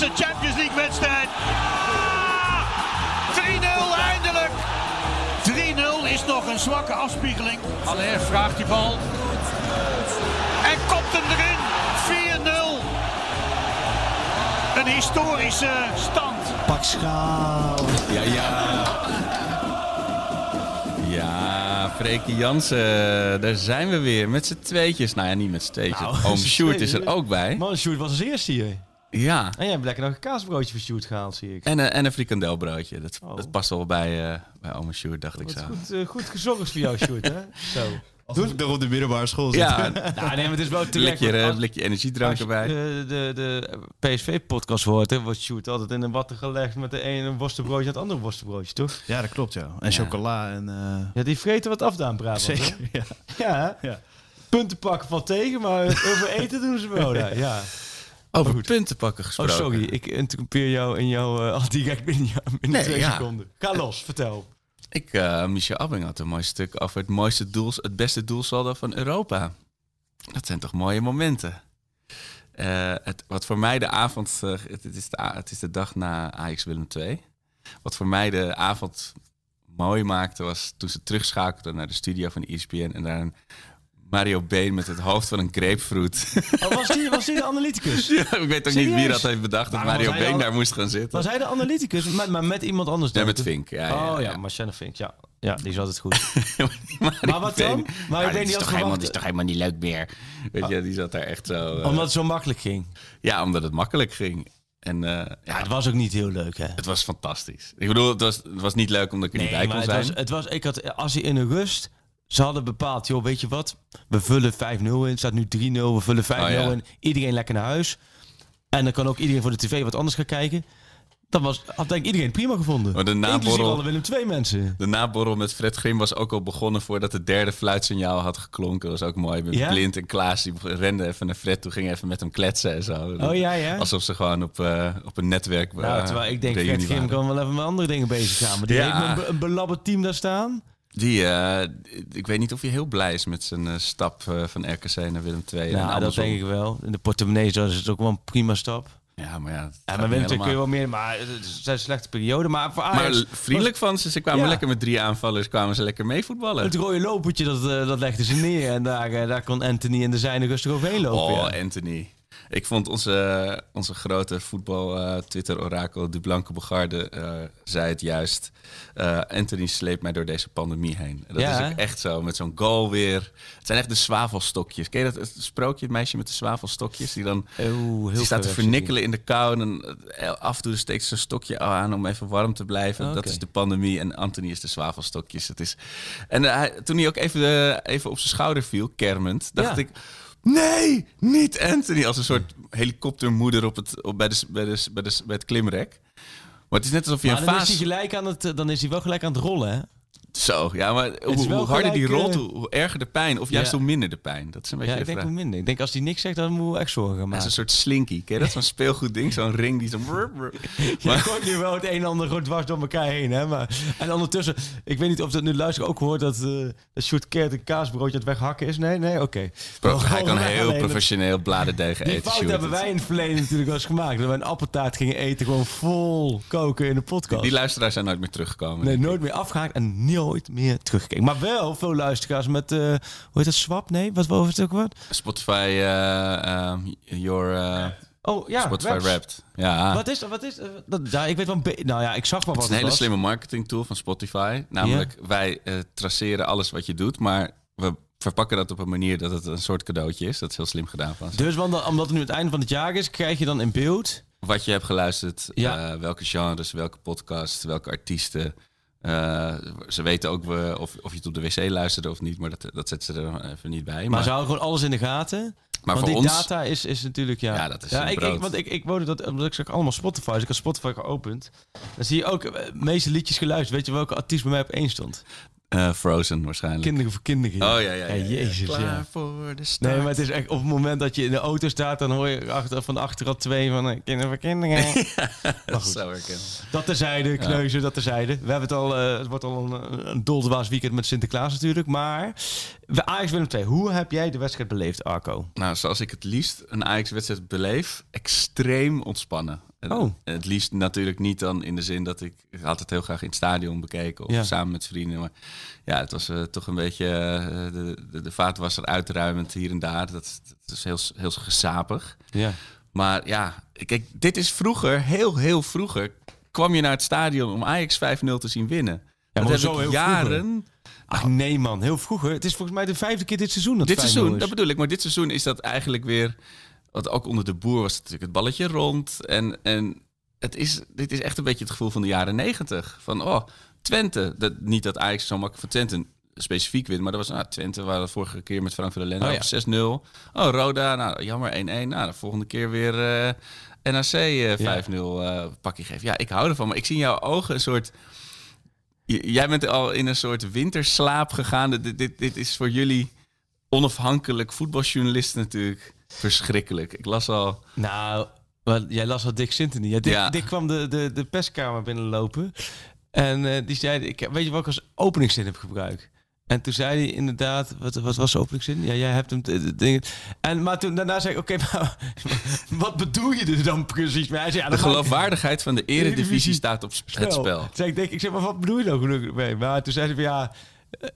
51ste Champions League wedstrijd. Ja! 3-0 eindelijk. 3-0 is nog een zwakke afspiegeling. Alleen vraagt die bal. En kopt hem erin. 4-0. Een historische stand. Pak schaal. Ja, ja. Ja, Freekie Jansen, daar zijn we weer. Met z'n tweetjes. Nou ja, niet met z'n tweetjes. Nou, Oom Sjoerd is er ook bij. Man, Sjoerd was als eerste hier. Ja. En jij hebt lekker nog een kaasbroodje voor Sjoerd gehaald, zie ik. En, een- en een frikandelbroodje. Dat, Oh. dat past wel bij, eh bij Oom Sjoerd, dacht ik zo. goed, eh, goed gezorgd voor jou, Sjoerd, hè? Zo. Toen ik nog op de middelbare school zit. Ja, Nou, nee, maar het is wel blikje, want eh, als- blikje energiedrank Als je erbij. de, de, de PSV-podcast hoort, hè, wordt Sjoerd altijd in een watten gelegd met de ene worstenbroodje en het andere worstenbroodje, toch? Ja, dat klopt, ja. En Ja. chocola en... eh, Ja, die vreten wat afdaan, Brabant. hè? Zeker, ja. Ja, hè? Ja. punten pakken valt tegen, maar over eten doen ze wel. Ja. Over punten pakken Oh, gesproken. sorry, ik interrompeer jou in jouw uh, direct binnen, jou- binnen Nee, twee ja. seconden. Ga los, vertel. Ik, eh Michel Abbing had een mooi stuk over het mooiste doel, het beste doelsaldo van Europa. Dat zijn toch mooie momenten. Eh, het, wat voor mij de avond, eh, het, het is de, het is de dag na Ajax Willem II. Wat voor mij de avond mooi maakte was toen ze terugschakelden naar de studio van ESPN en daar een Mario Been met het hoofd van een grapefruit. Oh, was, die, was die de analyticus? ja, ik weet ook niet wie dat heeft bedacht dat Mario Been daar moest gaan zitten. Was hij de analyticus? Maar, maar met iemand anders Ja, dan? met Vink. Ja, ja, oh ja, ja. Marcella Vink, ja. Ja, die is altijd goed. Maar wat dan? Maar ik Ja, is of toch helemaal, is toch helemaal niet leuk meer. Weet je, die zat daar echt zo... eh, Omdat het zo makkelijk ging. Ja, omdat het makkelijk ging. En eh, ja, Ja, het was ook niet heel leuk, hè? het was fantastisch. Ik bedoel, het was, het was niet leuk omdat ik er niet bij kon maar zijn. het was, het was, ik had, als hij in de rust, ze hadden bepaald, joh, weet je wat? We vullen 5-0 in, het staat nu 3-0, we vullen 5-0 Oh, ja. in. Iedereen lekker naar huis. En dan kan ook iedereen voor de tv wat anders gaan kijken. Dat was, had denk ik iedereen prima gevonden. Maar de naborrel- alle Willem II mensen. De naborrel met Fred Grim was ook al begonnen voordat het derde fluitsignaal had geklonken. Dat was ook mooi. Met Ja? Blind en Klaas die renden even naar Fred toe, gingen even met hem kletsen en zo. Oh ja, ja. Alsof ze gewoon op, eh, op een netwerk Nou, eh, terwijl ik denk, Fred Grim kan wel even met andere dingen bezig gaan. Maar die heeft een, be- een belabberd team daar staan. Die, eh, ik weet niet of hij heel blij is met zijn eh, stap eh, van RKC naar Willem II. Ja, dat andersom. denk ik wel. In de portemonnee is het ook wel een prima stap. Ja, maar ja, Ja, maar Willem II kun je wel meer, maar het een slechte periode. Maar voor Ajax, Maar vriendelijk van ze. Ze kwamen Ja. lekker met drie aanvallers, kwamen ze lekker mee voetballen. Het rode lopertje, dat, dat legden ze neer. En daar, daar kon Anthony en de zijne rustig overheen lopen. Oh, ja. Anthony. Ik vond onze, onze grote voetbal-Twitter-orakel, de Blanke Bogarde, eh, zei het juist. Eh, Anthony sleept mij door deze pandemie heen. En dat Ja, is hè? ook echt zo, met zo'n goal weer. Het zijn echt de zwavelstokjes. Ken je dat het sprookje, het meisje met de zwavelstokjes? Die dan heel die staat te vernikkelen in de kou. En eh, af en toe steekt ze een stokje aan om even warm te blijven. Dat is de pandemie. En Anthony is de zwavelstokjes. Het is... En eh, hij, toen hij ook even, eh, even op zijn schouder viel, kermend, dacht Ja. ik... Nee, niet Anthony. Als een soort helikoptermoeder op het, op, bij, de, bij, de, bij, de, bij het klimrek. Maar het is net alsof je Maar een dan is, hij fase... gelijk aan het, eh, dan is hij wel gelijk aan het rollen, hè? Zo, ja, maar hoe, is harder die rolt, eh, hoe, erger de pijn. Of juist Ja. hoe minder de pijn. Dat is een beetje Ja, ik denk hoe minder. Ik denk als hij niks zegt, dan moet we echt zorgen Hij is maken. een soort slinky. Ken je dat? Zo'n speelgoedding, zo'n ring die zo... Je gooit nu wel het een en ander gewoon dwars door elkaar heen, hè? Maar, en ondertussen, ik weet niet of dat nu luister ook hoort dat, eh dat Sjoerd Kert een kaasbroodje aan het weghakken is. Nee, nee, oké. Bro, We hij kan heel professioneel bladerdeeg Die eten. fout Sjoerd. hebben wij in het verleden natuurlijk wel eens gemaakt. Dat we een appeltaart gingen eten, gewoon vol koken in de podcast. Die luisteraars zijn nooit meer teruggekomen. Nee, nooit meer afgehaakt en nooit meer teruggekeken. Maar wel veel luisteraars met, eh, hoe heet dat, Swap? Nee, wat was het ook wat? Spotify, ehm, your Oh ja, Spotify Raps. Wrapped. Ja. Wat is dat? Wat is dat? Ja, ik weet wel. Nou ja, ik zag wel Het wat is een hele slimme marketing tool van Spotify. Namelijk, wij eh, traceren alles wat je doet, maar we verpakken dat op een manier dat het een soort cadeautje is. Dat is heel slim gedaan van. Dus want, omdat het nu het einde van het jaar is, krijg je dan in beeld. Wat je hebt geluisterd, Ja. welke genres, welke podcasts, welke artiesten, Eh, ze weten ook of, of je het op de wc luisterde of niet, maar dat, dat zetten ze er even niet bij. Maar, Maar, ze houden gewoon alles in de gaten. maar want voor die ons, data is, is natuurlijk, ja... Ja, dat is ja, een ik, ik, want ik, ik woonde dat, omdat ik zag allemaal Spotify. Dus ik had Spotify geopend. Dan zie je ook eh, de meeste liedjes geluisterd. Weet je welke artiest bij mij op één stond? Eh, Frozen waarschijnlijk. Kinderen voor kinderen. Oh ja, ja, ja. ja. jezus, Klaar ja. voor de start. Nee, maar het is echt op het moment dat je in de auto staat, dan hoor je achter, van achter al twee van eh, kinderen voor kinderen. dat is zo herkenbaar. dat terzijde, kneuzen, dat terzijde. We hebben het al, eh, het wordt al een, een doldebaas weekend met Sinterklaas natuurlijk. Maar we Ajax Willem 2, hoe heb jij de wedstrijd beleefd, Arco? Nou, zoals ik het liefst een Ajax-wedstrijd beleef, extreem ontspannen. En Oh. Het liefst natuurlijk niet dan in de zin dat ik, het heel graag in het stadion bekeken of Ja. samen met vrienden. Maar ja, het was eh, toch een beetje eh, de, de, de vaatwasser uitruimend hier en daar. Dat, dat is heel, heel gesapig. Ja. Maar ja, kijk, dit is vroeger, heel, heel vroeger, kwam je naar het stadion om Ajax 5-0 te zien winnen. maar dat zo heel jaren. Ach nee man, heel vroeger. Het is volgens mij de vijfde keer dit seizoen dat Dit 5-0 seizoen, is. dat bedoel ik, maar dit seizoen is dat eigenlijk weer. Want ook onder de boer was het natuurlijk het balletje rond. En, en het is, dit is echt een beetje het gevoel van de jaren negentig. Van oh, Twente. Dat, niet dat Ajax zo makkelijk van Twente specifiek wint. Maar dat was nou, Twente waren de vorige keer met Frank van der Lende Oh, op 6-0. Oh, Roda, nou jammer 1-1. Nou, de volgende keer weer eh, NAC eh 5-0 eh, pakje geven. Ja, ik hou ervan. Maar ik zie in jouw ogen een soort... J- Jij bent al in een soort winterslaap gegaan. Dit, dit, dit is voor jullie onafhankelijk voetbaljournalist natuurlijk verschrikkelijk. Ik las al... Nou, jij las al Dick Sintony. Ja, Dick, Ja. Dick kwam de, de, de perskamer binnenlopen. En eh, die zei, ik, weet je wat ik als openingszin heb gebruikt? En toen zei hij inderdaad, wat, wat was de openingszin? Ja, jij hebt hem... dingen. En, maar toen, daarna zei ik, oké, maar wat bedoel je er dan precies mee? Hij zei, ja, De geloofwaardigheid van de eredivisie staat op het spel. Toen zei ik, denk, ik zeg, maar wat bedoel je nou gelukkig mee? Maar toen zei hij van, ja...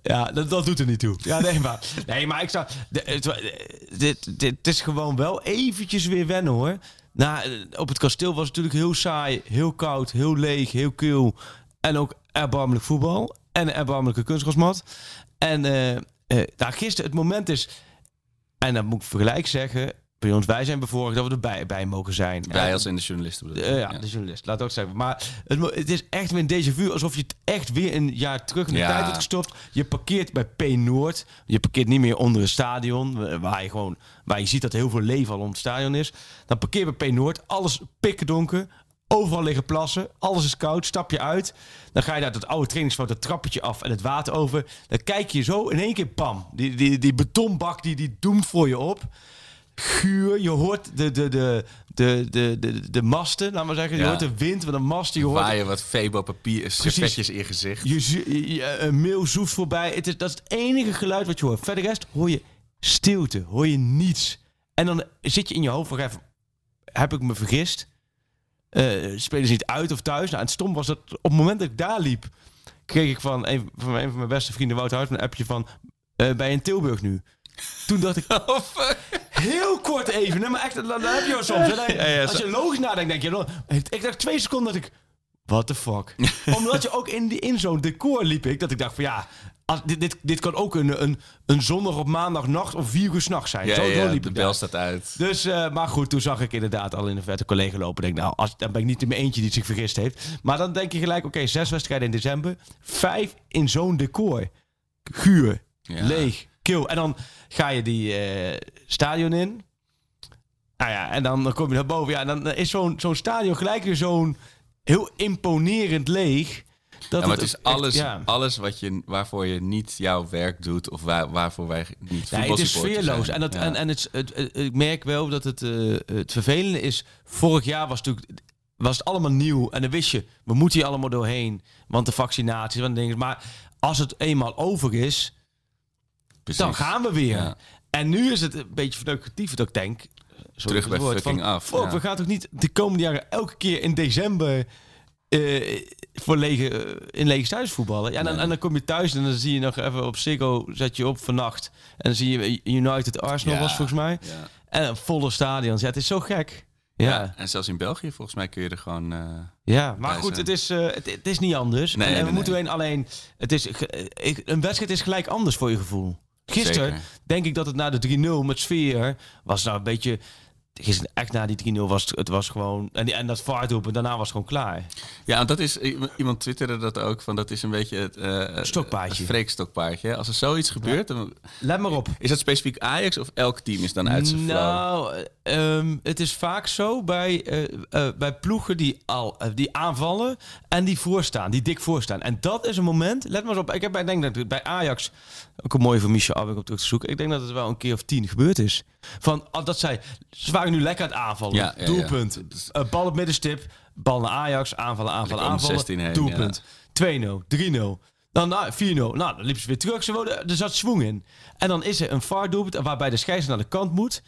Ja, dat, dat doet er niet toe. Ja, nee, maar, nee, maar ik zou... dit, dit, is gewoon wel eventjes weer wennen, hoor. Eh, op het kasteel was het natuurlijk heel saai, heel koud, heel leeg, heel kil. En ook erbarmelijk voetbal. En een erbarmelijke kunstgrasmat. En eh, nou, gisteren, het moment is... En dat moet ik vergelijk zeggen... Bij ons, wij zijn bevoorrecht dat we erbij bij mogen zijn. Wij En- als in de journalisten bedoel eh, ja, de journalist. Laat ook zeggen. Maar het, is echt weer een déjà vu. Alsof je het echt weer een jaar terug in de Ja. tijd hebt gestopt. Je parkeert bij P Noord. Je parkeert niet meer onder een stadion. eh, Waar je gewoon waar je ziet dat er heel veel leven al om het stadion is. Dan parkeer je bij P Noord. Alles pikken donker. Overal liggen plassen. Alles is koud. Stap je uit. Dan ga je naar dat oude trainingsveld, dat trappetje af en het water over. Dan kijk je zo in één keer, pam. Die, die, die betonbak die, die doemt voor je op guur. Je hoort de, de, de, de, de, de, de masten, laat maar zeggen. Je Ja. hoort de wind van de masten. Je hoort Waaien wat Febo papier, servetjes in je gezicht. je, je, je- een mail zoeft voorbij. Het is, dat is het enige geluid wat je hoort. Verder de rest hoor je stilte, hoor je niets. En dan zit je in je hoofd van, even, heb ik me vergist? Eh, spelen ze niet uit of thuis? Nou, en het stom was dat op het moment dat ik daar liep, kreeg ik van een van mijn, een van mijn beste vrienden, Wouter Hout, een appje van, eh, ben je in Tilburg nu? Toen dacht ik, Oh, fuck. Heel kort even, nee, maar echt, dat, dat heb je wel soms. hè. Dan- Ja, ja, als je logisch nadenkt, denk je... dan- Ik dacht twee seconden dat ik... What the fuck? Omdat je ook in, die, in zo'n decor liep ik, dat ik dacht van ja... Als, dit, dit, dit kan ook een, een, een zondag op maandagnacht of vier uur s'nachts zijn. Ja, zo, ja, liep de ik bel daar. staat uit. Dus, eh, maar goed, toen zag ik inderdaad al in de verte collega lopen. Denk, nou, als, dan ben ik niet in mijn eentje die zich vergist heeft. Maar dan denk je gelijk, oké, zes wedstrijden in december. Vijf in zo'n decor. Guur, Ja. leeg, kil. En dan ga je die eh, stadion in. Nou ja, en dan, dan kom je naar boven. Ja, en dan is zo'n zo'n stadion gelijk weer zo'n heel imponerend leeg. Dat Ja, maar het is echt- alles, ja. alles wat je, waarvoor je niet jouw werk doet of waar, waarvoor wij niet Nee, het is sfeerloos. En, dat, Ja. en, en het, het, het- ik merk wel dat het, eh, het vervelende is... Vorig jaar was, het natuurlijk, was het allemaal nieuw. En dan wist je, we moeten hier allemaal doorheen. Want de vaccinaties, want dingen. Maar als het eenmaal over is, Precies. dan gaan we weer. Ja. En nu is het een beetje verneukeratief dat ik denk... eh, sorry Terug bij fucking van, af, ja. we gaan toch niet de komende jaren elke keer in december... eh, voor lege, eh, in lege thuis voetballen. Ja, en, dan, en dan kom je thuis en dan zie je nog even op Ziggo, zet je op vannacht. En dan zie je United Arsenal Ja. was volgens mij. Ja. En een volle stadion. Ja, het is zo gek. Ja, Ja. ja. En zelfs in België volgens mij kun je er gewoon... eh, maar goed, zijn. het is, het, het is niet anders. Nee, en, en nee, we moeten nee. alleen, het is, een wedstrijd is gelijk anders voor je gevoel. Gisteren Zeker. denk ik dat het na de 3-0 met sfeer was nou een beetje... Gisteren echt na die 3-0 was het, was gewoon... En, die, en dat vaartdoelpunt, daarna was het gewoon klaar. Ja, en dat is, iemand twitterde dat ook, van dat is een beetje het... eh, Stokpaardje. Het freekstokpaardje. hè. Als er zoiets gebeurt, dan, Let maar op. is dat specifiek Ajax of elk team is dan uit zijn? Nou, eh, ehm, het is vaak zo bij, eh, eh, bij ploegen die, al, die aanvallen en die voorstaan, die dik voorstaan. En dat is een moment, let maar eens op, ik heb bij, denk dat bij Ajax, ook een mooie van Michel Abbeck op terug te zoeken, ik denk dat het wel een keer of tien gebeurd is. Van, dat zij, ze nu lekker het aanvallen, Ja, ja, ja. doelpunt, Eh, bal op middenstip, bal naar Ajax, aanvallen, aanvallen, aanvallen, 16 heen, doelpunt. 2-0, 3-0. Dan nou, 4-0. Nou, dan liepen ze weer terug. Ze wouden, er zat zwang in. En dan is er een VAR doelpunt waarbij de scheidsrechter naar de kant moet.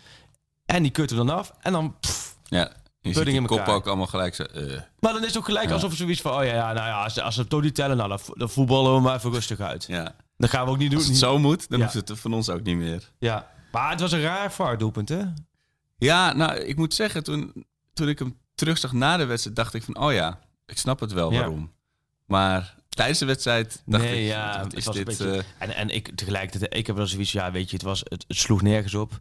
En die kutten dan af. En dan... pff. Ja, je ziet in kop ook allemaal gelijk zo... eh. Maar dan is het ook gelijk alsof het zoiets van... Oh ja, ja nou ja, als, ze- als ze het toch niet tellen, nou, dan, vo- dan voetballen we maar even rustig uit. ja. Dat gaan we ook niet doen. Als het zo moet, dan hoeft het van ons ook niet meer. Ja. Maar het was een raar VAR doelpunt, hè? Ja, nou, ik moet zeggen, toen, toen ik hem terugzag na de wedstrijd, dacht ik van, oh ja, ik snap het wel Ja. waarom. Maar tijdens de wedstrijd dacht nee, ik, ja, wat het is was een dit... beetje- eh, en, en ik tegelijkertijd, ik heb wel zoiets, ja, weet je, het, was, het, het sloeg nergens op.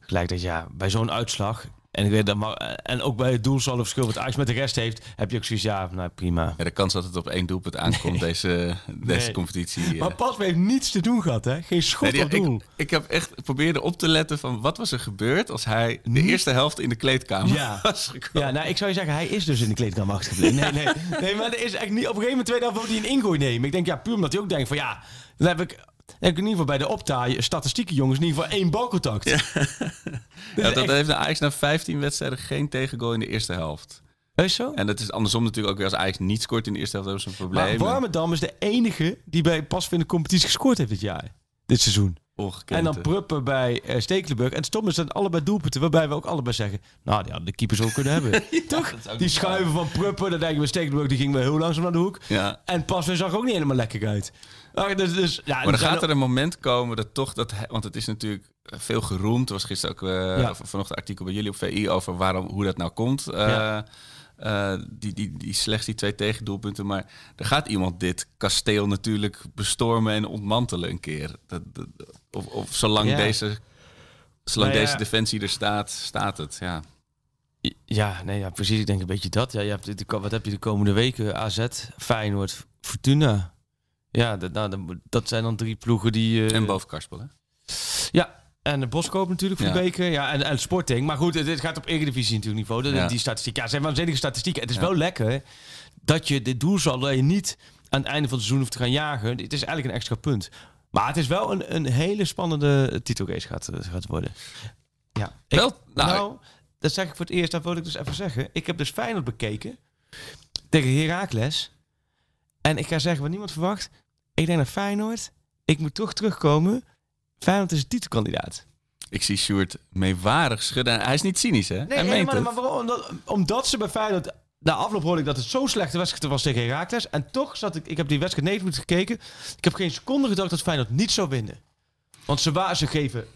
Gelijk dat, ja, bij zo'n uitslag, en, ik weet dat, maar, en ook bij het doelsaldo verschil wat Ajax met de rest heeft, heb je ook zoiets, ja, nou prima. ja, de kans dat het op één doelpunt aankomt, deze, deze Nee. competitie. eh. Maar pas heeft niets te doen gehad, hè? Geen schot Nee, op doel. ik, ik heb echt probeerde op te letten van wat was er gebeurd als hij de eerste helft in de kleedkamer Ja. was gekomen. Ja, nou, ik zou je zeggen, hij is dus in de kleedkamer achtergebleven. Nee, nee, nee, maar er is echt niet. Op een gegeven moment tweede helft wil hij een ingooi nemen. Ik denk, ja, puur omdat hij ook denkt van, ja, dan heb ik, heb ik in ieder geval bij de optaaien statistieken, jongens, in ieder geval één balcontact. Ja, dat echt- heeft de Ajax na 15 wedstrijden geen tegengoal in de eerste helft. Is zo? En dat is andersom natuurlijk ook weer als Ajax niet scoort in de eerste helft, hebben ze een Maar probleem. Warmerdam is de enige die bij pas in de competitie gescoord heeft dit jaar. Dit seizoen. Ongekend. En dan. Pruppen bij eh, Stekelenburg. En Stom is dan allebei doelpunten. Waarbij we ook allebei zeggen... Nou, die hadden de keepers ook kunnen hebben. Toch? dat Die schuiven van Pruppen. Dan denken we Stekelenburg. Die ging wel heel langzaam naar de hoek. Ja. En Pasveer zag ook niet helemaal lekker uit. Ah, Dus, dus, ja, Maar dan er gaat er een moment komen dat toch dat... Want het is natuurlijk veel geroemd. Er was gisteren ook eh, Ja. vanochtend artikel bij jullie op VI over waarom, hoe dat nou komt. Eh, Ja. eh, die, die, die slechts die twee tegendoelpunten. Maar er gaat iemand dit kasteel natuurlijk bestormen en ontmantelen een keer. Dat, dat- of, of zolang Ja. deze, zolang Nou ja. deze defensie er staat, staat het. Ja. Ja, nee, ja, precies. Ik denk een beetje dat. Ja, je hebt, wat heb je de komende weken? AZ, Feyenoord, Fortuna. Ja, dat, nou, dan- dat zijn dan drie ploegen die... eh, En boven Karspel, hè? Ja, en de Boskoop natuurlijk voor Ja. de beker. Ja, en, en Sporting. Maar goed, het gaat op Eredivisie natuurlijk niveau. Ja. Die statistiek. Ja, zijn waanzinnige statistieken. Het is Ja. wel lekker dat je dit doelsaldo dat je niet aan het einde van het seizoen hoeft te gaan jagen. Het is eigenlijk een extra punt. Maar het is wel een, een hele spannende titelrace gaat, eh, gaat worden. Ja. Ik- Wel, nou, nou, dat zeg ik voor het eerst. Dat wil ik dus even zeggen. Ik heb dus Feyenoord bekeken tegen Heracles. En ik ga zeggen wat niemand verwacht. Ik denk dat Feyenoord... Ik moet toch terugkomen. Feyenoord is een titelkandidaat. Ik zie Sjoerd meewarig schudden. Hij is niet cynisch, hè? Nee, nee, maar, waarom? Omdat, omdat ze bij Feyenoord... Na afloop hoorde ik dat het zo'n slechte wedstrijd was tegen Heracles. En toch zat ik... Ik heb die wedstrijd 9 minuten gekeken. Ik heb geen seconde gedacht dat Feyenoord niet zou winnen. Want ze, waren, ze geven...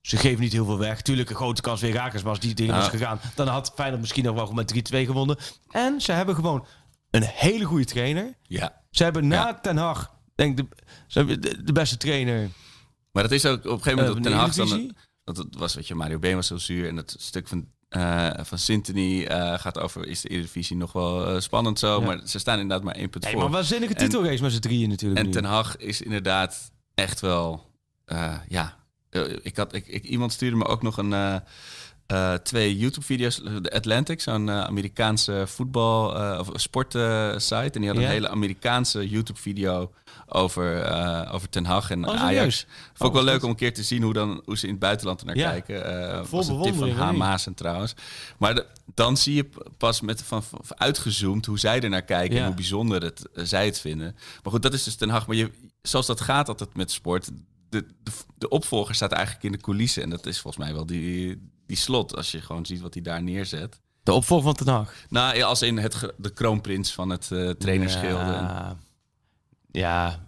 ze geven niet heel veel weg. Tuurlijk een grote kans weer Heracles. Maar als die dingen was gegaan... Dan had Feyenoord misschien nog wel met 3-2 gewonnen. En ze hebben gewoon een hele goede trainer. Ja. Ze hebben na Ja. Ten Hag... Denk de, ze hebben de, de beste trainer... Maar dat is ook op een gegeven moment Eh, op de Den Haag dan... Dat het was, weet je, Mario Been was zo zuur. En dat stuk van, eh van Sintony eh, gaat over... Is de Eredivisie nog wel spannend zo? Ja. Maar ze staan inderdaad maar één punt Nee, voor. maar waanzinnige titelrace met z'n drieën natuurlijk. En nu. Ten Hag is inderdaad echt wel... ja, ik had, ik, ik, iemand stuurde me ook nog een... eh, twee YouTube-video's. De Atlantic, zo'n eh, Amerikaanse voetbal- eh, of sportsite. en die had een hele Amerikaanse YouTube-video over, over Ten Hag en Oh, Ajax. Vond ik Oh, wel leuk om een keer te zien hoe, dan, hoe ze in het buitenland er naar Ja. kijken. Vol was een tip van bewondering, H. of niet? Maassen trouwens. Maar de- dan zie je pas met van, van uitgezoomd hoe zij er naar kijken Ja. en hoe bijzonder het, zij het vinden. Maar goed, dat is dus Ten Hag. Maar je, zoals dat gaat altijd met sport, de, de, de opvolger staat eigenlijk in de coulissen. En dat is volgens mij wel die, die slot, als je gewoon ziet wat hij daar neerzet. De opvolger van Ten Hag. Nou, ja, als in het, de kroonprins van het trainerschilde. En- Ja. ja.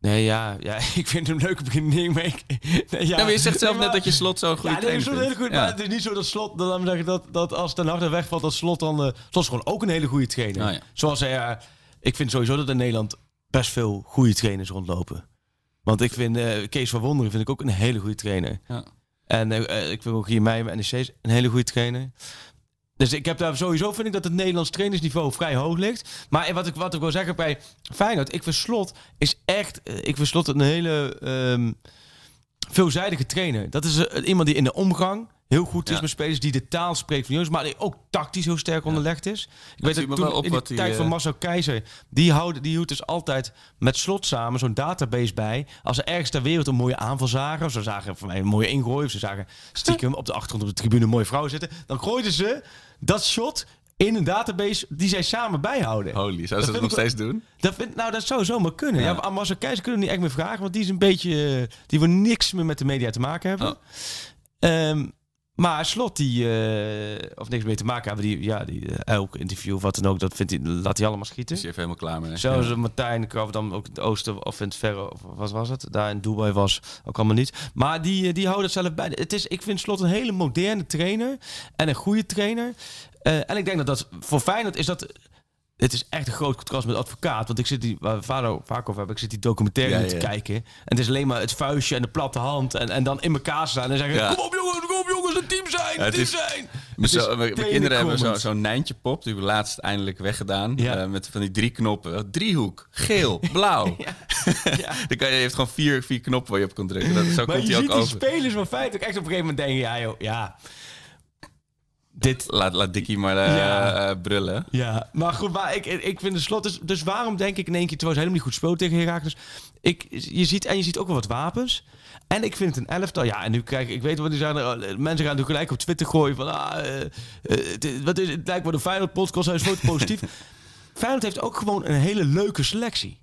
Nee, ja, ja. Ik vind hem leuk begin mee. Nee, ja. Je zegt zelf Nee, net dat je slot zo'n goede Ja, trainer is heel goed. Maar het is niet zo dat slot. Dan dat, dat als Ten Hag er wegvalt, dat slot dan. eh slot is gewoon ook een hele goede trainer. Nou ja. Zoals hij. eh, ik vind sowieso dat in Nederland best veel goede trainers rondlopen. Want ik vind eh, Kees van Wonderen vind ik ook een hele goede trainer. Ja. En eh, ik vind ook hier mij NEC is een hele goede trainer. Dus ik heb daar sowieso vind ik dat het Nederlands trainersniveau vrij hoog ligt. Maar wat ik, wat ik wil zeggen bij Feyenoord, ik vind Slot is echt, eh, ik vind Slot een hele ehm, veelzijdige trainer. Dat is eh, iemand die in de omgang heel goed is met spelers, die de taal spreekt van jongens, maar die ook tactisch heel sterk onderlegd is. Ik weet dat toen op in de tijd van eh, Marcel Keizer, die houdt, die hield dus altijd met Slot samen zo'n database bij. Als ze ergens ter wereld een mooie aanval zagen, of ze zagen voor mij een mooie ingooi, of ze zagen stiekem op de achtergrond op de tribune een mooie vrouw zitten, dan gooiden ze dat shot in een database die zij samen bijhouden. Holy, zou ze Dat nog steeds doen? Dat vind, nou, dat zou zomaar kunnen. Ja. Ja. Marcel Keizer kunnen we niet echt meer vragen, want die is een beetje, eh, die wil niks meer met de media te maken hebben. Oh. Ehm, maar Slot, die, eh, of niks mee te maken hebben, die, ja, die, eh, elk interview of wat dan ook, dat vindt hij, laat hij allemaal schieten. Is je even helemaal klaar mee? Zoals Ja. Martijn Kraf dan ook het oosten of in het verre, of wat was het? Daar in Dubai was ook allemaal niet. Maar die, eh, die houden het zelf bij. Het is, ik vind Slot een hele moderne trainer en een goede trainer. En ik denk dat dat voor Feyenoord is dat... Het is echt een groot contrast met advocaat. Want ik zit die, waar we vader vaak over hebben, ik zit die documentaire Ja, te kijken. En het is alleen maar het vuistje en de platte hand. En, en dan in elkaar staan en zeggen: Ja. Kom op jongens, kom op jongens, een team zijn, Ja, een team is- zijn. Zo- mijn- kinderen hebben zo- zo'n Nijntje pop. Die hebben we laatst eindelijk weggedaan. Ja. Eh, met van die drie knoppen. Driehoek, geel, blauw. Dan kan je, je heeft gewoon vier, vier knoppen waar je op kan drukken. Dat, zo Maar komt je ziet ook die over. spelers van Feyenoord ook echt op een gegeven moment denken: Ja joh, ja... Dit, Laat, laat Dickie maar eh, Ja. eh, brullen. Ja, maar goed, maar ik, ik vind de slot. Dus, dus waarom denk ik in één keer, terwijl ze helemaal niet goed speelt tegen Herakles. Ik, je ziet, en je ziet ook wel wat wapens. En ik vind het een elftal. Ja, en nu kijk ik, weet wat die zijn. er- Mensen gaan nu gelijk op Twitter gooien van. Ah, eh, eh, het, wat is, het lijkt wel een Feyenoord podcast, hij is te positief. Feyenoord heeft ook gewoon een hele leuke selectie.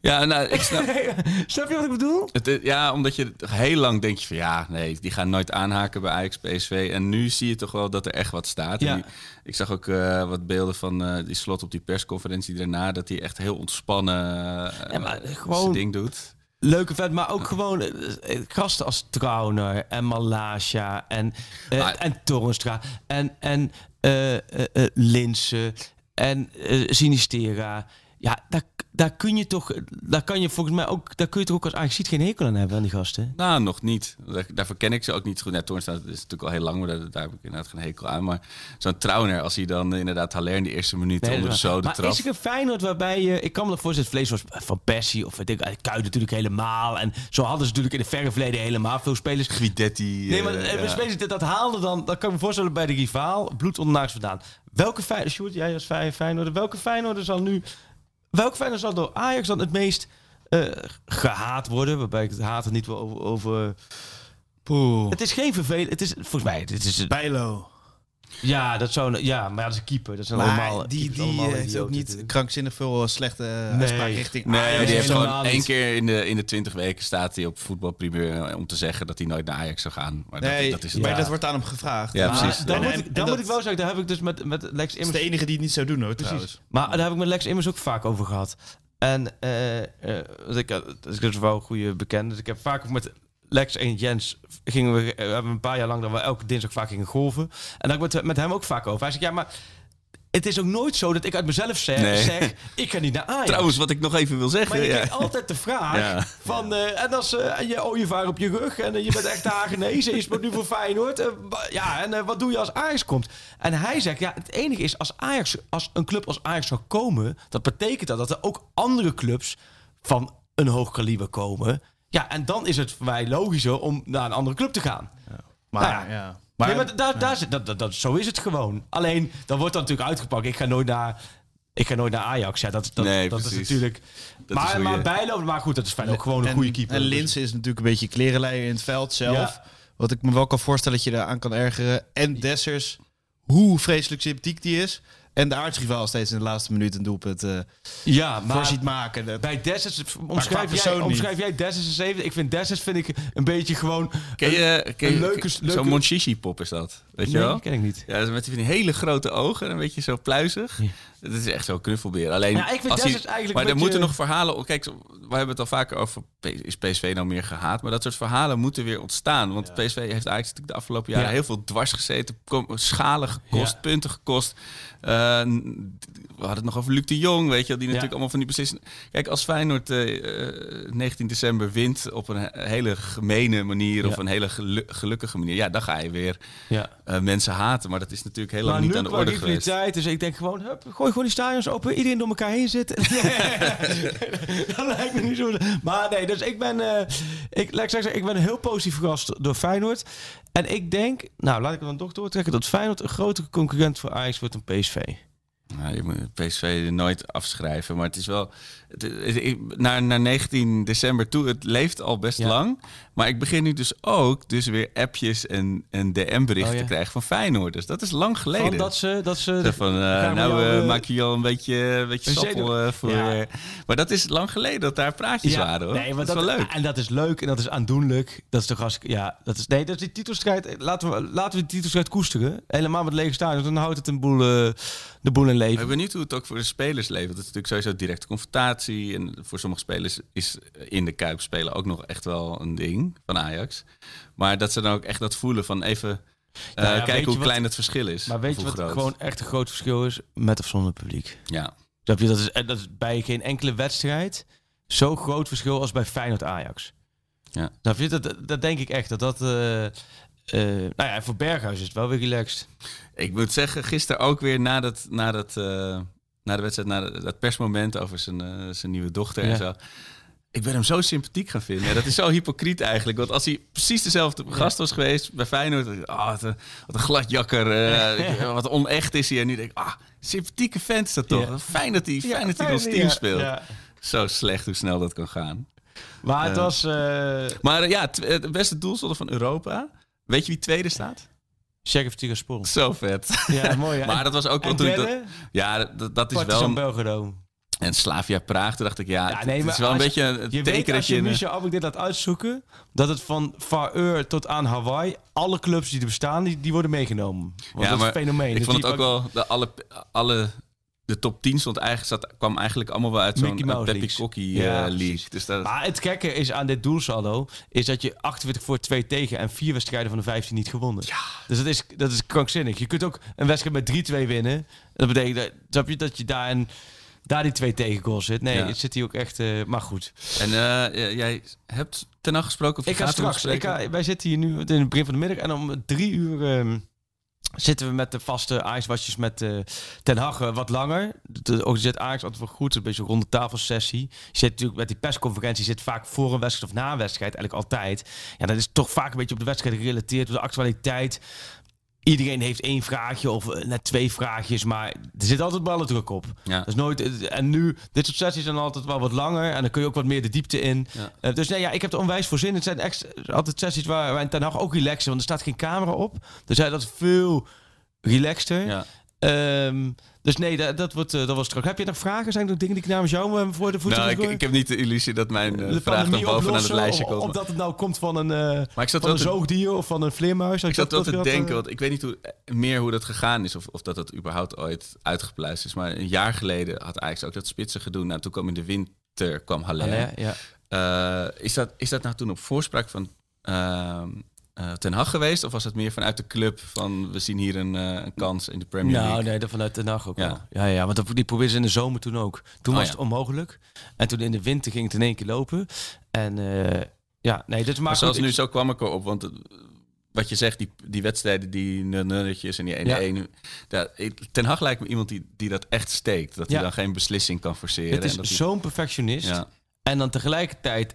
Ja, nou, ik snap... Snap je wat ik bedoel? Het, is- ja, omdat je heel lang denk je van ja, nee, die gaan nooit aanhaken bij Ajax, PSV. En nu zie je toch wel dat er echt wat staat. Ja. die- ik zag ook eh, wat beelden van die slot op die persconferentie daarna, dat hij echt heel ontspannen eh, Ja, maar zijn gewoon- ding doet. Leuke vet, maar ook gewoon eh, eh, gasten als Trauner en Malasia en, eh, Maar- en Torenstra en, en eh eh, eh, Linsen en eh, Sinistera. Ja, daar, daar kun je toch, daar kan je volgens mij ook, daar kun je toch ook als Ajax geen hekel aan hebben aan die gasten. Nou, nog niet. Daar- Daarvoor ken ik ze ook niet zo goed. Ja, Toornstra is natuurlijk al heel lang, maar daar, daar heb ik inderdaad geen hekel aan. Maar zo'n Trauner, als hij dan inderdaad Haller in de eerste minuten Nee, onder de zoden maar is er een Feyenoord waarbij je... Ik kan me voorstellen, vlees was van Persie of weet ik, Kuit natuurlijk helemaal. En zo hadden ze natuurlijk in het verre verleden helemaal veel spelers. Guidetti. Nee, maar ja. spelers dat, dat haalde dan, dat kan ik me voorstellen bij de rivaal, bloed ondernaars vandaan. Welke Feyenoord, jij als Fey- Feyenoorder, welke Feyenoorder zal nu, welke Feyenoorder zal door Ajax dan het meest eh, gehaat worden? Waarbij ik het haat niet wil over... over Poeh. het is geen vervelend, het is volgens mij, het is, Bijlo. Ja, dat zou, ja, maar ja, dat is een keeper. Dat zijn Maar allemaal, die, die allemaal eh, heeft ook niet natuurlijk. krankzinnig veel eh, slechte eh, Nee. uitspraak richting Nee, Ajax. die heeft gewoon niet. één keer in de, in de 20 weken staat hij op voetbalprimeur om te zeggen dat hij nooit naar Ajax zou gaan. Maar Nee, dat, dat is het. maar Ja. dat wordt aan hem gevraagd. Ja, Maar precies. Dan, En- moet, ik, dan dat- moet ik wel zeggen, daar heb ik dus met, met Lex Dat is Immers de enige die het niet zou doen hoor, trouwens. Maar daar heb ik met Lex Immers ook vaak over gehad. En eh, eh, want ik, dat is dus wel een goede bekende. Dus ik heb vaak ook met Lex en Jens gingen we, eh, hebben we een paar jaar lang dat we elke dinsdag vaak gingen golven. En daar heb ik met, met hem ook vaak over. Hij zegt, ja, maar het is ook nooit zo dat ik uit mezelf zeg, Nee. zeg ik ga niet naar Ajax. Trouwens, wat ik nog even wil zeggen. maar je ja. krijgt altijd de vraag Ja. van... eh, en als en je ooievaar op je rug en je bent echt Hagenees en je speelt nu voor Feyenoord. ja, en wat doe je als Ajax komt? En hij zegt, ja, het enige is als, Ajax, als een club als Ajax zou komen... dat betekent dat dat er ook andere clubs van een hoog kaliber komen. Ja, en dan is het voor mij logischer om naar een andere club te gaan. Maar, Nou ja. ja. Maar, nee, maar daar, daar zit, dat, dat, dat, zo is het gewoon. Alleen, dan wordt dan natuurlijk uitgepakt. Ik ga nooit naar, ik ga nooit naar Ajax. Ja, dat, dat, Nee, dat is natuurlijk... Dat is maar, maar bijlopen, maar goed, dat is fijn. Ook gewoon een En- goede keeper. En Dus- Linse is natuurlijk een beetje klerenleier in het veld zelf. Ja. Wat ik me wel kan voorstellen dat je daar aan kan ergeren. En Dessers, hoe vreselijk sympathiek die is. En de aardsrivaal steeds in de laatste minuut een doelpunt eh Ja, voor maar ziet maken. Dat, bij Dessus omschrijf, jij, omschrijf jij Dessus eens even. Ik vind Dessus vind ik een beetje gewoon... Ken je, ken een je- leuke- Zo'n leuke- Monchichi-pop is dat. Weet je nee, wel? ken ik niet. Ja, met die hele grote ogen en een beetje zo pluizig. Het is echt zo'n knuffelbeer. Alleen, Ja, ik vind als Dessers eigenlijk Maar er beetje- moeten nog verhalen... Kijk, we hebben het al vaker over... Is PSV nou meer gehaat? Maar dat soort verhalen moeten weer ontstaan. Want PSV heeft eigenlijk natuurlijk de afgelopen jaren Ja. heel veel dwars gezeten. Schalen gekost, Ja. punten gekost. Eh, we hadden het nog over Luc de Jong, weet je, die natuurlijk Ja. allemaal van die beslissingen. Kijk, als Feyenoord eh, eh, 19 december wint op een he- hele gemene manier of een hele gelu- gelukkige manier, ja, dan ga je weer Ja. eh, mensen haten. Maar dat is natuurlijk heel lang Maar niet aan de orde geweest. rivaliteit, dus ik denk gewoon, hup, gooi gewoon die stadions open, iedereen door elkaar heen zitten. dat lijkt me niet zo. Maar nee, dus ik ben, eh, ik, laat ik zeggen, ik ben heel positief verrast door Feyenoord. En ik denk, nou laat ik het dan toch doortrekken, dat Feyenoord een grotere concurrent voor Ajax wordt dan PSV. Nou, je moet PSV nooit afschrijven, maar het is wel... Ik- naar, naar 19 december toe, het leeft al best Ja. lang. Maar ik begin nu dus ook dus weer appjes en, en DM-berichten Oh, ja. te krijgen van Feyenoord. Dus dat is lang geleden. Van dat ze, dat ze Zo van, eh, gaan we nou jou, eh, eh, maak je al een beetje, een beetje sappel eh, voor... Ja. eh, maar dat is lang geleden dat daar praatjes waren, hoor. Nee, maar dat is wel leuk. En dat is leuk en dat is aandoenlijk. Dat is toch als ja, dat is nee, dat is die titelstrijd. Laten we laten we die titelstrijd koesteren. Helemaal met lege stadions, dan houdt het een boel eh, de boel in Ik leven. ben benieuwd hoe het ook voor de spelers leeft. Het is natuurlijk sowieso directe confrontatie. En voor sommige spelers is in de Kuip spelen ook nog echt wel een ding van Ajax. Maar dat ze dan ook echt dat voelen van even eh, ja, kijken hoe wat- klein het verschil is. Maar weet je wat groot. gewoon echt een groot verschil is met of zonder publiek? Ja. Je? Dat is, en dat is bij geen enkele wedstrijd zo groot verschil als bij Feyenoord Ajax. Ja. Snap je? Dat, dat, dat denk ik echt. Dat dat. eh, eh, nou ja, voor Berghuis is het wel weer relaxed. Ik moet zeggen, gisteren ook weer na, dat, na, dat, eh, na de wedstrijd, na dat persmoment over zijn, eh, zijn nieuwe dochter Ja. en zo. Ik ben hem zo sympathiek gaan vinden. Ja, dat is zo hypocriet eigenlijk. Want als hij precies dezelfde gast was geweest bij Feyenoord... Ah, wat, een, wat een gladjakker. eh, wat onecht is hij. En nu denk ik, ah, sympathieke is dat toch. Fijn dat hij, fijn dat hij ons team speelt. Zo slecht hoe snel dat kan gaan. Maar het Ja. was. eh Maar eh, ja, het beste doelsaldo van Europa. Weet je wie tweede staat? Sheriff Tiraspol. Zo vet. Ja, mooi. hè? Maar dat was ook wel en toen ik dat... derde, Ja, dat, dat is wel... Partizan een- Belgrado. En Slavia Praag, toen dacht ik, ja, Ja, nee, het is wel een als- beetje een Je teken dat als je... je Michel Abik dit laat uitzoeken, dat het van Far tot aan Hawaii, alle clubs die er bestaan, die, die worden meegenomen. Want Ja, dat is maar een fenomeen. Ik vond het ook wel, de, alle, alle, de top 10 stond eigenlijk, zat, kwam eigenlijk allemaal wel uit zo'n Mouse Peppy Ja, eh, precies. league. Dus dat, Maar het gekke is aan dit doelsaldo, is dat je 48 voor 2 tegen en vier wedstrijden van de 15 niet gewonnen. Ja. Dus dat is, dat is krankzinnig. Je kunt ook een wedstrijd met 3-2 winnen. Dat betekent dat, snap je, dat je daar, een, daar die twee tegengoals zit. Nee, Ja. het zit hier ook echt... eh, maar goed. En eh, jij hebt ten nacht gesproken of Ik ga straks. Ik ga, wij zitten hier nu in het begin van de middag. En om drie uur ehm, zitten we met de vaste ijswasjes met eh, Ten Hag eh, wat langer. De organiseert Ajax altijd wel goed. Een beetje een ronde tafelsessie. Je zit natuurlijk met die persconferentie zit vaak voor een wedstrijd of na een wedstrijd. Eigenlijk altijd. Ja, dat is toch vaak een beetje op de wedstrijd gerelateerd. Op de actualiteit. Iedereen heeft één vraagje of eh, net twee vraagjes. Maar er zit altijd ballendruk op. Ja. Dat is nooit, en nu, dit soort sessies zijn altijd wel wat langer. En dan kun je ook wat meer de diepte in. Ja. Eh, dus nee, ja, ik heb er onwijs voor zin. Het zijn echt altijd sessies waar wij Ten Hag ook relaxen. Want er staat geen camera op. Dus hij dat veel relaxter. Ja. Ehm, dus nee, dat, dat, wordt, eh, dat was terug. Heb je nog vragen? Zijn er dingen die ik namens jou eh, voor de voeten Nou, ik, ik heb niet de illusie dat mijn eh, De vraag dan bovenaan het lijstje komt. Of dat het nou komt van een, eh, maar ik zat van een te, zoogdier of van een vleermuis. ik zat wel te dat, eh, denken, want ik weet niet hoe, meer hoe dat gegaan is. Of, of dat het überhaupt ooit uitgepluist is. Maar een jaar geleden had Ajax ook dat spitsen gedoe. Nou, toen kwam in de winter kwam Haller. Haller, ja. Eh, is, dat, is dat nou toen op voorspraak van eh, Ten Hag geweest? Of was het meer vanuit de club van we zien hier een, eh, een kans in de Premier League? Nou, nee, dat vanuit de nacht ook Ja. wel. Ja, ja, want dat, die probeerden ze in de zomer toen ook. Toen Oh, was ja. het onmogelijk. En toen in de winter ging het in één keer lopen. En eh, ja, nee, dit maar maakt zoals nu, zo kwam ik erop. Want wat je zegt, die, die wedstrijden, die nulletjes en die 1-1. Ja. Ten Hag lijkt me iemand die, die dat echt steekt. Dat hij dan geen beslissing kan forceren. Het is dat zo'n perfectionist. En dan tegelijkertijd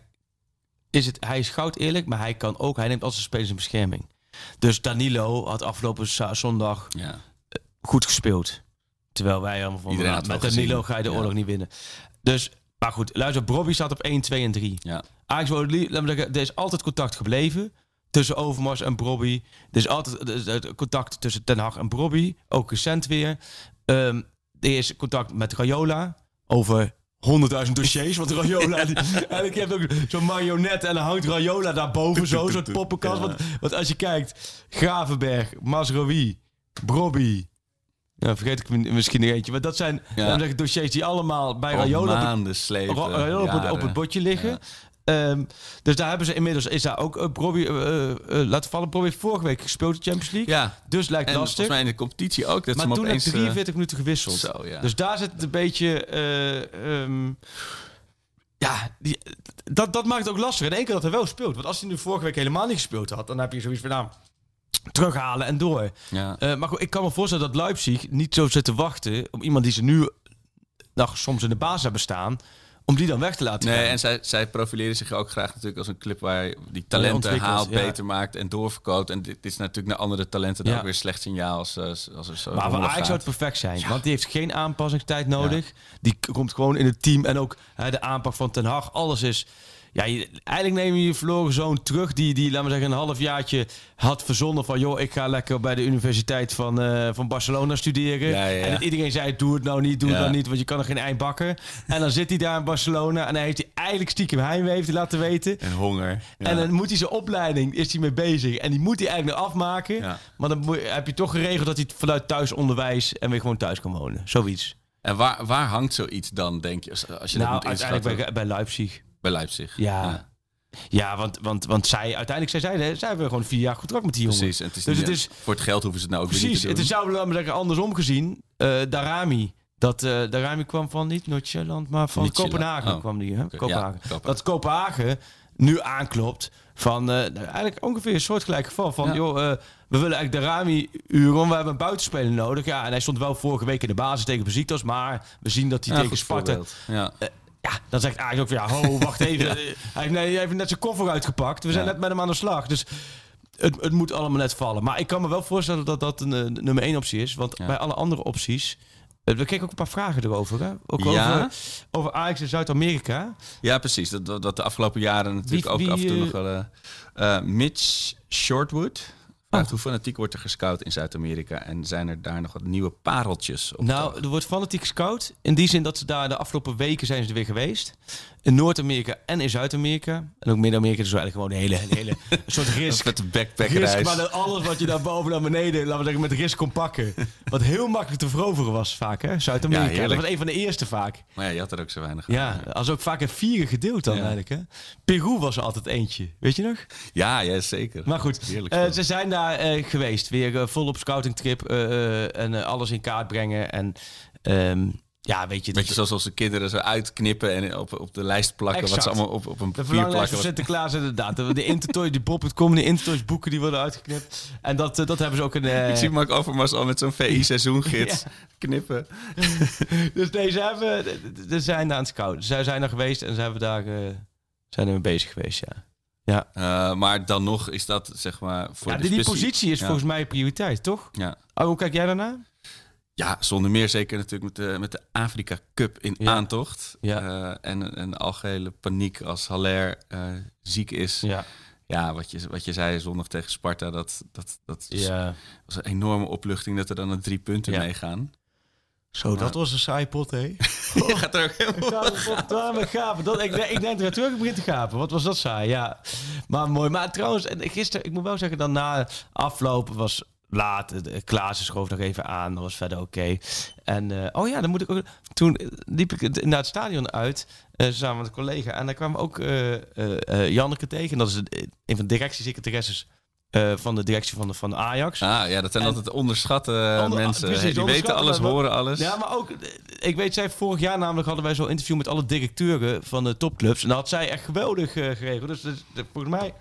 is het, hij is goud eerlijk, maar hij kan ook, hij neemt al zijn spelers in bescherming. Dus Danilo had afgelopen zondag ja. goed gespeeld. Terwijl wij allemaal van, Iedereen had met Danilo gezien. ga je de Ja. oorlog niet winnen. Dus, maar goed, luister, Bobby staat op 1, 2 en 3. ja. Ajax er is altijd contact gebleven tussen Overmars en Brobby. Er is altijd eh, contact tussen Ten Hag en Brobby, ook recent weer. Ehm, er is contact met Rayola over 100.000 dossiers. Want Rayola, die, en ik heb ook zo'n marionet en dan hangt Rayola daarboven, zo, zo'n poppenkast. Ja. Want, want als je kijkt, Gravenberg, Masrowi, Brobby... Ja, vergeet ik mi- misschien nog eentje. Maar dat zijn Ja. dossiers die allemaal bij Rayola op Rayola op, het- op het bordje liggen. Ehm, dus daar hebben ze inmiddels, is daar ook uh, uh, uh, laten vallen. Heeft vorige week gespeeld de Champions League. Ja. Dus lijkt En lastig. volgens mij in de competitie ook. Dat maar ze hem toen opeens, heeft eh, 43 minuten gewisseld. Zo, ja. Dus daar zit het een beetje... eh, ehm, ja, die, dat, dat maakt het ook lastig. In één keer dat hij wel speelt. Want als hij nu vorige week helemaal niet gespeeld had... dan heb je zoiets van, nou, terughalen en door. ja. Maar goed, ik kan me voorstellen dat Leipzig niet zo zit te wachten... om iemand die ze nu nou, soms in de baas hebben staan... om die dan weg te laten Nee, gaan. en zij, zij profileren zich ook graag natuurlijk als een club waar die talenten haalt, ja. beter maakt en doorverkoopt. En dit is natuurlijk naar andere talenten dan Ja. ook weer slecht signaal als, eh, als er zo Maar voor Ajax zou het perfect zijn. Want die heeft geen aanpassingstijd nodig. Die komt gewoon in het team. En ook hè, de aanpak van Ten Hag. Alles is... Ja, je- eigenlijk neem je je verloren zoon terug. Die, die, laten we zeggen, een halfjaartje had verzonnen van... joh, ik ga lekker bij de Universiteit van, eh, van Barcelona studeren. Ja, ja, ja. En dat iedereen zei, doe het nou niet, doe het nou niet... want je kan er geen eind bakken. En dan zit hij daar in Barcelona... en hij heeft hij eigenlijk stiekem heimwee heeft hij laten weten... En honger. En dan moet hij zijn opleiding, is hij mee bezig. En die moet hij eigenlijk nog afmaken. Ja. Maar dan moet- heb je toch geregeld dat hij vanuit thuisonderwijs en weer gewoon thuis kan wonen. Zoiets. En waar, waar hangt zoiets dan, denk je, als, je dat nou, moet inschatten? uiteindelijk bij, bij Leipzig. Bij Leipzig. Ja. Ja, want, want, want zij, uiteindelijk, zij zeiden, zij hebben gewoon vier jaar contract met die jongen. Precies. En het is Dus niet- het is- voor het geld hoeven ze het nou ook Precies, niet het te is doen. zou laten we zeggen, andersom gezien. eh Darami. Dat uh, Darami kwam van niet Noord-Zeeland, maar van. Kopenhagen Oh. kwam die. Hè? Kopenhagen. ja, Kopenhagen. Dat Kopenhagen nu aanklopt van eh, eigenlijk ongeveer een soortgelijk geval van Ja. joh, we willen eigenlijk Darami uren, we hebben een buitenspeler nodig. Ja, en hij stond wel vorige week in de basis tegen Besiktas, maar we zien dat hij Ja, tegen Sparta. Ja. Ja, dan zegt Ajax ook van ja, ho, wacht even. Hij, heeft, nee, hij heeft net zijn koffer uitgepakt. We zijn Ja. net met hem aan de slag. Dus het, het moet allemaal net vallen. Maar ik kan me wel voorstellen dat dat een eh, nummer één optie is. Want Ja. bij alle andere opties... eh, we kregen ook een paar vragen erover. Hè? Ook Ja? over, over Ajax in Zuid-Amerika. Ja, precies. Dat, dat, de afgelopen jaren natuurlijk Wie- ook wie, af en toe eh, nog wel... Mitch Shortwood Oh. hoe fanatiek wordt er gescout in Zuid-Amerika... en zijn er daar nog wat nieuwe pareltjes op Nou, er wordt fanatiek scout. In die zin dat ze daar de afgelopen weken zijn ze er weer geweest. In Noord-Amerika en in Zuid-Amerika. En ook Midden-Amerika. Dus eigenlijk gewoon een hele, een hele een soort risk. Met de Risk, backpackreis. maar dan alles wat je daar boven naar beneden, laten we zeggen, met risk kon pakken. Wat heel makkelijk te veroveren was vaak, hè? Ja, Zuid-Amerika. dat was een van de eerste vaak. Maar ja, je had er ook zo weinig Ja, aan. als ook vaak in vieren gedeeld dan Ja. eigenlijk, hè? Peru was er altijd eentje, weet je nog? Ja, ja, zeker. Maar goed, eh, ze zijn daar eh, geweest. Weer eh, vol op scoutingtrip eh, eh, en alles in kaart brengen. En ehm, ja, weet je... Beetje zoals als de kinderen zo uitknippen en op, op de lijst plakken. Wat ze allemaal op, op een De papier plakken. van Sinterklaas inderdaad. De, de Intertoys, die Bob.com, de Intertoys boeken die worden uitgeknipt. En dat, eh, dat hebben ze ook een... eh, Ik zie Mark Overmars al met zo'n VI-seizoengids knippen. dus deze hebben, ze zijn daar aan het scouten. Zij zijn er geweest en ze hebben daar, eh, zijn er mee bezig geweest, ja. Ja, maar dan nog is dat, zeg maar, voor ja de die, positie is Ja. volgens mij prioriteit, toch? Ja. Oh, hoe kijk jij daarna? Ja, zonder meer zeker natuurlijk met de, met de Afrika Cup in Ja. aantocht. Ja. Eh, en een algehele paniek als Haller eh, ziek is. Ja, Ja. wat, je, wat je zei zondag tegen Sparta, dat, dat, dat ja. was een enorme opluchting dat er dan een drie punten Ja. meegaan. Zo, dat was een saai pot, hé. Je gaat er ook helemaal... We gapen. Dat, ik, ik denk er terug, ik begin te gapen. Wat was dat saai, ja. Maar mooi. Maar trouwens, en gisteren, ik moet wel zeggen, dan na afloop was laat. De Klaassen schoof nog even aan. Dat was verder oké. En, eh, oh ja, dan moet ik ook... Toen liep ik naar het stadion uit, eh, samen met een collega. En daar kwam ook eh eh, eh, Janneke tegen. Dat is een, van de directiesecretaresses eh, van de directie van, de, van Ajax. Ah ja, dat zijn En- altijd onderschatte Onder- mensen. precies, die weten alles, maar- horen alles. Ja, maar ook, eh, ik weet, zij vorig jaar namelijk hadden wij zo'n interview met alle directeuren van de topclubs. En dat had zij echt geweldig eh, geregeld. Dus, dus, dus volgens mij,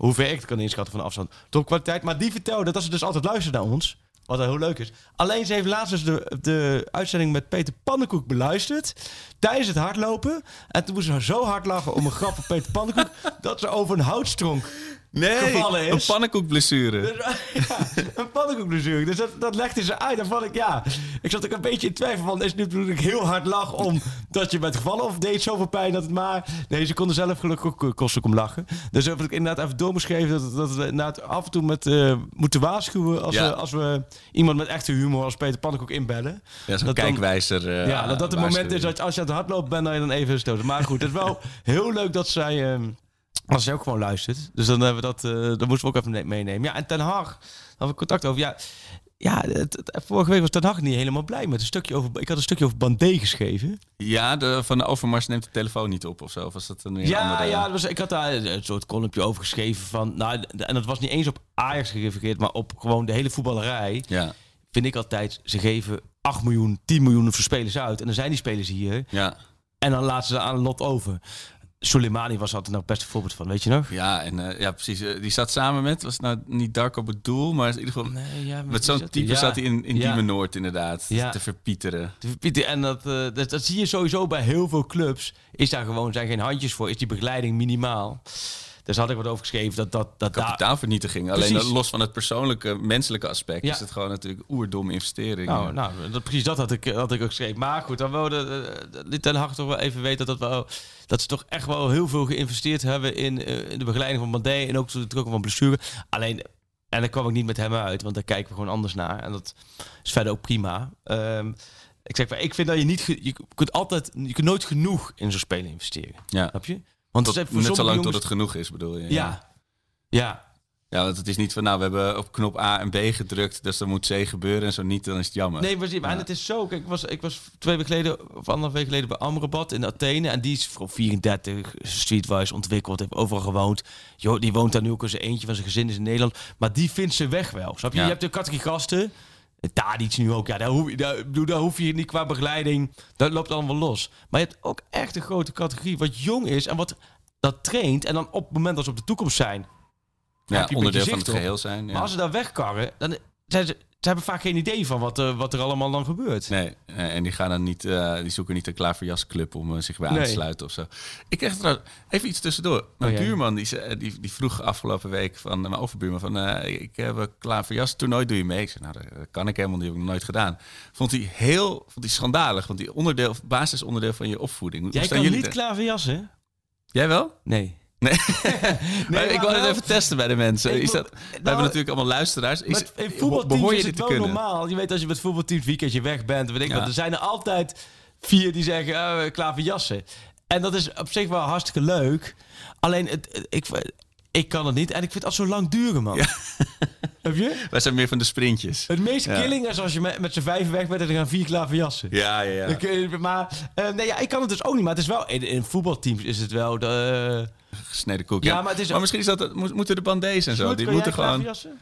hoe ver ik het kan inschatten van afstand, topkwaliteit. Maar die vertelde dat ze dus altijd luisteren naar ons. Wat heel leuk is. Alleen ze heeft laatst dus de, de uitzending met Peter Pannenkoek beluisterd. Tijdens het hardlopen. En toen moest ze zo hard lachen om een grap van Peter Pannenkoek. dat ze over een houtstronk nee, gevallen is. een pannenkoekblessure. dus, ja, een pannenkoekblessure. Dus dat, dat legde ze uit. Dan vond ik, ja... Ik zat ook een beetje in twijfel van... Is nu bedoel ik heel hard lach om dat je bent gevallen? Of deed het zoveel pijn dat het maar... Nee, ze konden zelf gelukkig ook eh, kostelijk om lachen. Dus heb ik inderdaad even doorbeschreven... dat, dat we inderdaad af en toe met, eh, moeten waarschuwen... Als, Ja. we, als we iemand met echte humor als Peter Pannenkoek inbellen. Ja, zo'n Dat dan- kijkwijzer. eh, ja, dat dat het moment is dat als je aan het hardlopen bent... dat je dan even stoten. Maar goed, het is wel heel leuk dat zij... ehm, als zij ook gewoon luistert. Dus dan hebben we dat, eh dan moesten we ook even me- meenemen. Ja, en Ten Hag, daar hadden we contact over. Ja, ja, het, het- vorige week was Ten Hag niet helemaal blij met een stukje over. Ik had een stukje over Bandé geschreven. Ja, de, van de Overmars neemt de telefoon niet op of zo. Of was dat een Ja, andere... ja dat was, ik had daar een soort columnje over geschreven van. Nou, en dat was niet eens op Ajax gerefereerd, maar op gewoon de hele voetballerij. Ja, Vind ik altijd, ze geven 8 miljoen, 10 miljoen voor spelers uit. En dan zijn die spelers hier. ja. En dan laten ze aan een lot over. Soleimani was altijd nou best een voorbeeld van, weet je nog? Ja, en eh, ja, precies. Eh, die zat samen met, was nou niet Darko Bedoel, maar in ieder geval... Nee, ja, Met zo'n type zat hij in, in ja. Noord inderdaad, Ja. te verpieteren. Te verpieten. En dat, eh, dat, dat zie je sowieso bij heel veel clubs. Is daar gewoon, zijn geen handjes voor. Is die begeleiding minimaal. Dus had ik wat over geschreven dat dat, dat. Kapitaalvernietiging. Alleen Precies. los van het persoonlijke, menselijke aspect Ja. is het gewoon natuurlijk oerdomme investering. Nou, nou dat, precies dat had ik, had ik ook geschreven. Maar goed, dan wilde liet Ten Hag toch wel even weten dat, dat, wel, dat ze toch echt wel heel veel geïnvesteerd hebben in, eh, in de begeleiding van Bandé en ook de drukken van blessure. Alleen, en daar kwam ik niet met hem uit, want daar kijken we gewoon anders naar. En dat is verder ook prima. Ehm, ik zeg, maar, ik vind dat je niet, je kunt altijd, je kunt nooit genoeg in zo'n speler investeren. ja. Snap je? Want Tot, net zo lang tot het genoeg is, bedoel je? Ja, ja. Ja, want het is niet van, nou, we hebben op knop A en B gedrukt, dus dan moet C gebeuren en zo niet, dan is het jammer. Nee, maar, maar Ja. het is zo. Kijk, ik was, ik was twee weken geleden, of anderhalf week geleden bij Amrabat in Athene. En die is voor 34, streetwise ontwikkeld, heeft overal gewoond. Jo, die woont daar nu ook in zijn eentje van zijn gezin is in Nederland. Maar die vindt zijn weg wel. Snap je? Ja. Je hebt de categorie gasten. Tadic nu ook. Ja, daar hoef, je- daar, hoef je niet qua begeleiding. Dat loopt allemaal los. Maar je hebt ook echt een grote categorie wat jong is en wat dat traint. En dan op het moment dat ze op de toekomst zijn, ja, onderdeel van het op. geheel zijn. Ja. maar als ze daar wegkarren, dan zijn ze, ze hebben vaak geen idee van wat, eh, wat er allemaal dan gebeurt. Nee, en die gaan dan niet, eh, die zoeken niet een klaverjasclub om eh, zich bij aan te sluiten of zo. Ik kreeg trouwens even iets tussendoor. Mijn Oh, ja. buurman die, die, die vroeg afgelopen week van mijn overbuurman van ik heb een klaverjas toernooi, doe je mee? Ik zei, nou dat kan ik helemaal niet, heb ik nog nooit gedaan. Vond hij heel, vond hij schandalig, want die onderdeel, basisonderdeel van je opvoeding. Jij kan jullie niet klaverjassen? Jij wel? Nee. Nee. maar ik wil het even testen bij de mensen. Is dat, we nou, hebben natuurlijk allemaal luisteraars. Is, in voetbalteams is het wel kunnen? normaal. Je weet als je met voetbalteams weekendje weg bent, weet ik Ja. wat. Er zijn er altijd vier die zeggen uh, klaverjassen. En dat is op zich wel hartstikke leuk. Alleen, het- ik, ik kan het niet. En ik vind het al zo lang duren, man. Heb je? Wij zijn meer van de sprintjes. Het meest Ja. killing is als je met, met z'n vijf weg bent en er gaan vier klaverjassen. Ja, ja, ja. Je- Maar eh, nee, ja, ik kan het dus ook niet. Maar het is wel in, in voetbalteams is het wel de. Gesneden koek. Ja, Ja, maar het is maar ook- misschien is dat, mo- moeten de bandees en zo. Die moeten jij gewoon. klaverjassen?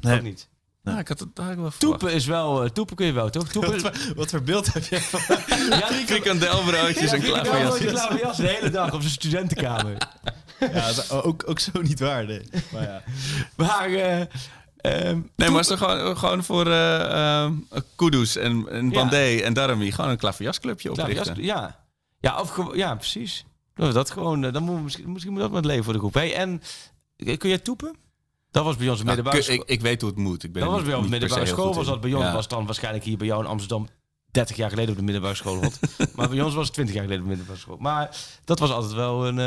Nee. Ook niet. Ja, ik had het daar wel. Toepen is wel. eh, toepen kun je wel, toch? Toepen. Wat, wat voor beeld heb je van... ja, Frikandelbroodjes en Ja, klaverjas. klaverjas. klaverjas de hele dag op zijn studentenkamer. Ja, dat is ook, ook zo niet waar, nee. Maar ja. Maar, eh ehm, Nee, maar is er gewoon, gewoon voor ehm, Kudus en, en Ja. Bandé en Darami gewoon een klaverjasclubje klaverjas, oprichten. ja. Ja, of ja, precies. Dat, gewoon, eh, dan moet, misschien, misschien moet dat met leven voor de groep. Hey, en kun jij toepen? Dat was bij ons Nou, ik, school. ik, ik weet hoe het moet. Ik ben Dat was bij ons middelbare school. Was dat bij ons Ja. was dan waarschijnlijk hier bij jou in Amsterdam 30 jaar geleden op de middelbare school. Maar bij ons was het 20 jaar geleden op de middelbare school. Maar dat was altijd wel een.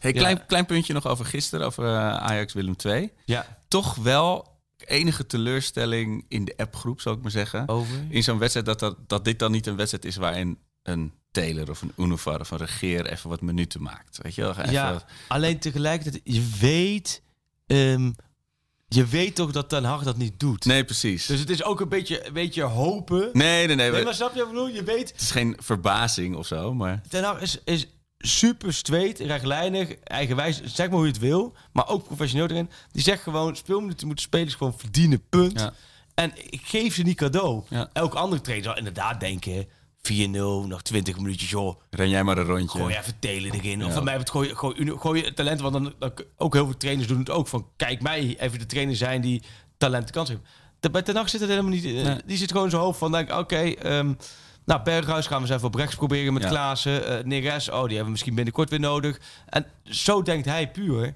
Hey, Ja. klein, klein puntje nog over gisteren, over eh, Ajax Willem II. ja, Toch wel enige teleurstelling in de appgroep, zou ik maar zeggen. over. In zo'n wedstrijd dat, dat, dat dit dan niet een wedstrijd is waarin een Taylor of een Unovar of een Regeer even wat minuten maakt. Weet je wel? Even Ja, wat- alleen tegelijkertijd, je weet, ehm, je weet toch dat Ten Hag dat niet doet. Nee, precies. Dus het is ook een beetje, een beetje hopen. nee, nee, nee. Nee, we- maar snap je wat ik bedoel? Je weet, Het is geen verbazing of zo, maar... Ten Hag is, is super straight, rechtlijnig, eigenwijs, zeg maar hoe je het wil. Maar ook professioneel erin. Die zegt gewoon, speelminuten moeten spelers gewoon verdienen, punt. Ja. En ik geef ze niet cadeau. Ja. Elk andere trainer zal inderdaad denken... 4-0, nog 20 minuutjes, joh. Ren jij maar een rondje. Gooi even telen erin. Of van mij het gooi, gooi, je talent. Want dan, dan ook heel veel trainers doen het ook. Van kijk mij even de trainer zijn die talenten kans geven. De- Bij Ten zit het helemaal niet. eh, Nee. Die zit gewoon in zijn hoofd van denk oké. ehm, nou, Berghuis gaan we eens even op rechts proberen met Ja. Klaassen. eh Neres, oh, die hebben we misschien binnenkort weer nodig. En zo denkt hij puur.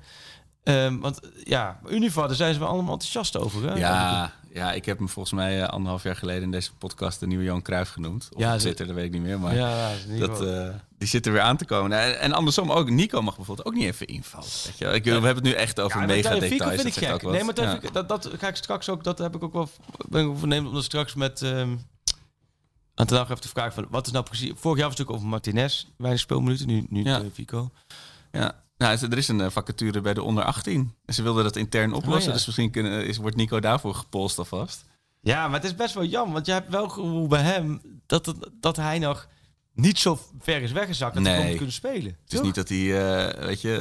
Ehm, want ja, Univar, daar zijn ze wel allemaal enthousiast over. Hè? Ja, ja, ik heb hem volgens mij eh, anderhalf jaar geleden in deze podcast de nieuwe Johan Cruijff genoemd. Of Ja, zit er, dat weet ik niet meer. Maar ja, dat dat, eh, die zit er weer aan te komen. En, en andersom ook, Nico mag bijvoorbeeld ook niet even invallen. Weet je? Ik, We hebben het nu echt over Ja, mega dat details. vind ik dat zegt gek. Nee, maar dat, Ja. vind ik- dat, dat ga ik straks ook. Dat heb ik ook wel. Ben ik ook voornemens om dat straks met. ehm aan te even te vragen van wat is nou precies. Vorig jaar was het natuurlijk over Martinez, weinig speelminuten, nu, nu Ja. eh, Fico. Ja. Nou, er is een eh, vacature bij de onder 18. En ze wilden dat intern oplossen. Oh, ja. Dus misschien kunnen, is, wordt Nico daarvoor gepolst alvast. Ja, maar het is best wel jammer. Want je hebt wel gevoel bij hem dat, het- dat hij nog niet zo ver is weggezakt dat hij Nee. moet kunnen spelen. Het is niet dat hij, eh, weet je,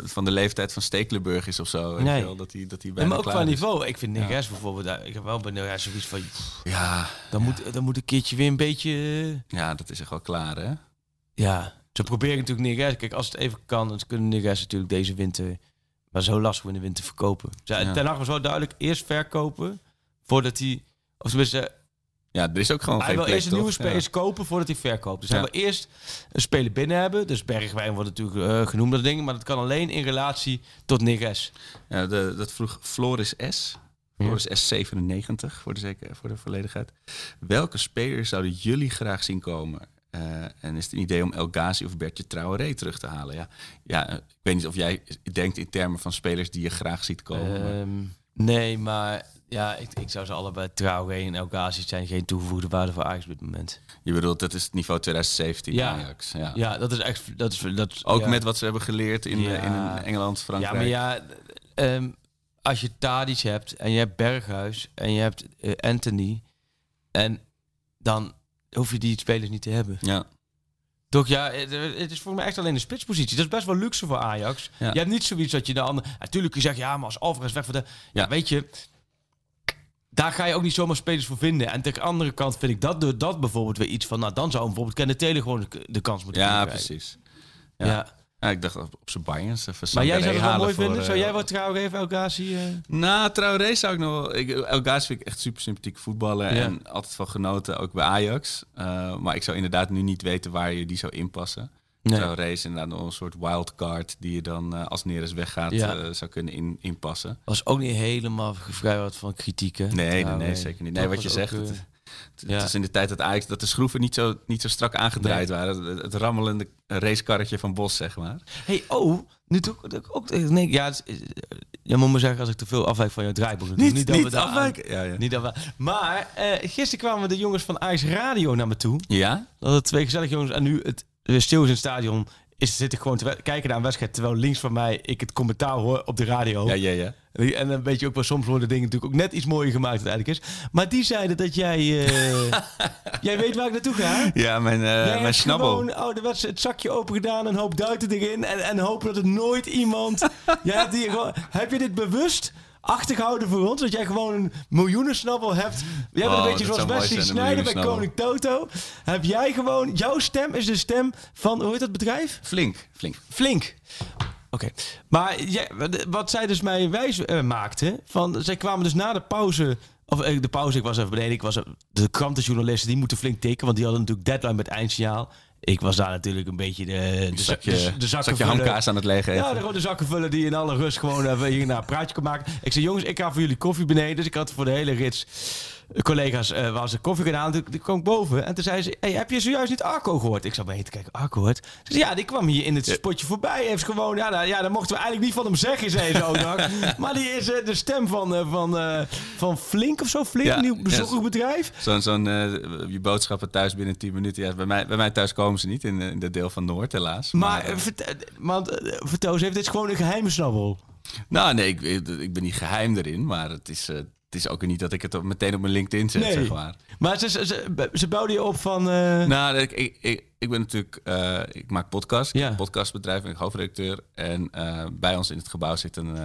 de- van de leeftijd van Stekelenburg is of zo. Nee. wel, dat hij, dat hij Ja, bijna maar ook qua niveau. Ik vind Neres bijvoorbeeld, eh, ik heb wel bij Neres zoiets van, pff, Ja, dan, moet, dan moet een keertje weer een beetje... eh, ja, dat is echt wel klaar, hè? Ja, ze proberen natuurlijk Neres. Kijk, als het even kan, dan kunnen Neres natuurlijk deze winter... Maar zo lastig in de winter verkopen. Ze- Ja. Ten Hag was wel duidelijk eerst verkopen voordat hij... Of tenminste, Ja, er is ook gewoon hij geen wil plek, eerst een nieuwe spelers kopen voordat hij verkoopt. Dus Ja. hij wil eerst een speler binnen hebben. Dus Bergwijn wordt natuurlijk eh, genoemd dat ding. Maar dat kan alleen in relatie tot Neres. Ja, ja de, dat vroeg Floris S. Floris S97, voor de, zeker, voor de volledigheid. Welke spelers zouden jullie graag zien komen? Eh, en is het een idee om El Ghazi of Bertje Traoré terug te halen? Ja, ja, eh, ik weet niet of jij denkt in termen van spelers die je graag ziet komen. maar- Ehm, nee, maar ja, ik, ik zou ze allebei Traoré en El Ghazi zijn geen toegevoegde waarde voor Ajax op dit moment. je bedoelt, dat is het niveau 2017 Ja. Ajax. Ja. Ja, dat is echt... Dat is, dat, Ook ja. met wat ze hebben geleerd in, Ja. in Engeland, Frankrijk. Ja, maar ja, ehm, als je Tadic hebt en je hebt Berghuis en je hebt eh, Anthony... en dan hoef je die spelers niet te hebben. Ja. Toch, ja, het, is voor mij echt alleen de spitspositie. Dat is best wel luxe voor Ajax. Ja. Je hebt niet zoiets dat je de andere... Natuurlijk, je zegt, ja, maar als Alvarez weg voor de... Ja, Ja. weet je... Daar ga je ook niet zomaar spelers voor vinden. En tegen de andere kant vind ik dat, dat bijvoorbeeld weer iets van... Nou, dan zou bijvoorbeeld Kenneth Taylor gewoon de, kans moeten ja, krijgen. precies. Ja. Ja. Ja, ik dacht op, zijn Bayerns. Even Maar jij zou het wel mooi voor, vinden? Zou eh, jij wat trouw geven, El Ghazi? eh? Nou, Traoré zou ik nog wel... Ik, El Ghazi vind ik echt super sympathiek voetballen. Ja. En altijd van genoten, ook bij Ajax. Eh, maar ik zou inderdaad nu niet weten waar je die zou inpassen. Nee. Traoré is inderdaad nog een soort wildcard... die je dan eh, als Neres weggaat Ja. eh, zou kunnen in, inpassen. Was ook niet helemaal gevrijwaard van kritiek, hè? Nee, nee, zeker niet. Nee, Dat wat je zegt... ook, het, eh, het, ja. in de tijd dat Ajax... dat de schroeven niet zo, niet zo strak aangedraaid waren. Het, het rammelende racekarretje van Bos, zeg maar. hey, oh, nu doe ik ook... nee, ja, is- je moet me zeggen als ik te veel afwijk van jouw draaiboek. natuurlijk. Niet, dat niet we daar afwijken. Ja, ja. Niet dat we, maar gisteren kwamen de jongens van Ajax Radio naar me toe. ja? Dat het twee gezellige jongens en nu het stil is in het stadion. Is, zit ik gewoon te kijken naar een wedstrijd. Terwijl links van mij ik het commentaar hoor op de radio. Ja, ja, ja. En dan weet je ook wel, soms worden dingen natuurlijk ook net iets mooier gemaakt eigenlijk is. Maar die zeiden dat jij... eh, jij weet waar ik naartoe ga? Ja, mijn, Jij mijn snabbel. gewoon ouderwets het zakje open gedaan, een hoop duiten erin en, en hopen dat het nooit iemand... jij hebt, hier gewoon, heb je dit bewust achtergehouden voor ons? Dat jij gewoon een miljoenensnabbel hebt? Jij bent Oh, een beetje dat zoals Wesley Snijder bij. Koning Toto. Heb jij gewoon... Jouw stem is de stem van... Hoe heet dat bedrijf? Flink, flink. Flink. Oké, maar jij, wat zij dus mij wijs eh, maakte, van zij kwamen dus na de pauze, of eh, de pauze, ik was even beneden, ik was de krantenjournalisten, die moeten flink tikken, want die hadden natuurlijk deadline met eindsignaal. Ik was daar natuurlijk een beetje de, de, Zakje, de, de zakken zakje hamkaas aan het leggen. Ja, de rode zakken vullen die in alle rust gewoon even hier naar een praatje kon maken. Ik zei, jongens, ik ga voor jullie koffie beneden. Dus ik had voor de hele rits collega's eh was er koffie gedaan. Toen, toen kwam ik boven en toen zei ze, hey, heb je zojuist niet Arco gehoord? Ik zat bij te kijken, Arco hoort? Ze zei, ja, die kwam hier in het spotje voorbij. Heeft gewoon, ja, nou, ja, dat mochten we eigenlijk niet van hem zeggen, zei ze ook nog. Maar die is eh, de stem van, eh, van, van Flink of zo. Flink, Ja, een nieuw ja. bezorgerbedrijf. Zo'n zo'n je boodschappen thuis binnen 10 minuten. Ja, bij, mij, bij mij thuis komen ze niet in, in de deel van Noord, helaas. Maar, eh, eh, vert- want, vertel eens even, dit is gewoon een geheime snabbel. nou, nee, ik, ik, ben niet geheim erin. Maar het is, het is ook niet dat ik het meteen op mijn LinkedIn zet, Nee. zeg maar. Maar ze, ze, ze, bouwden je op van... eh, Nou, ik, ik, ik, ik ben natuurlijk... eh, ik maak podcast. Ja. podcastbedrijf en ik hoofdredacteur. En eh, bij ons in het gebouw zit een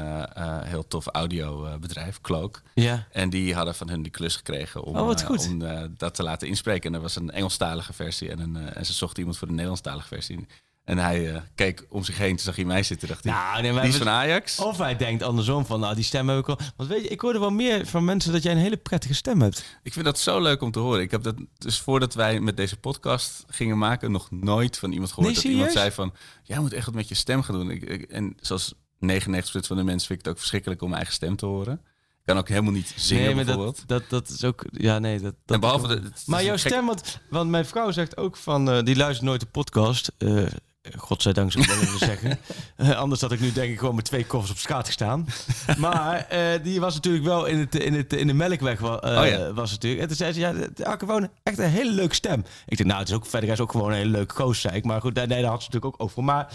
heel tof audiobedrijf, Cloak. ja. En die hadden van hun die klus gekregen om, Oh, om dat te laten inspreken. En er was een Engelstalige versie en, een, en ze zochten iemand voor de Nederlandstalige versie. En hij eh, keek om zich heen, toen zag hij mij zitten. Dacht hij, Nou, nee, die is we- van Ajax. Of hij denkt andersom van, nou, die stem heb ik al. Want weet je, ik hoorde wel meer van mensen dat jij een hele prettige stem hebt. Ik vind dat zo leuk om te horen. Ik heb dat dus voordat wij met deze podcast gingen maken, nog nooit van iemand gehoord Nee, dat iemand zei van, jij moet echt wat met je stem gaan doen. Ik, ik- en zoals 99% van de mensen vind ik het ook verschrikkelijk om mijn eigen stem te horen. Ik kan ook helemaal niet zingen nee, maar bijvoorbeeld. dat, dat, dat is ook... Ja, nee, dat... dat en behalve de, maar jouw gek- stem, want, want mijn vrouw zegt ook van... eh, die luistert nooit de podcast. Eh godzijdank zou ik wel willen zeggen. Eh, anders had ik nu denk ik gewoon met twee koffers op straat gestaan. maar eh, die was natuurlijk wel in, het, in, het, in de melkweg. eh, Oh ja. was natuurlijk. En toen zei ze, ja, Arke gewoon echt een hele leuke stem. Ik dacht, nou, het is ook verder is ook gewoon een hele leuke goos, zei ik. Maar goed, nee, daar had ze natuurlijk ook over. Maar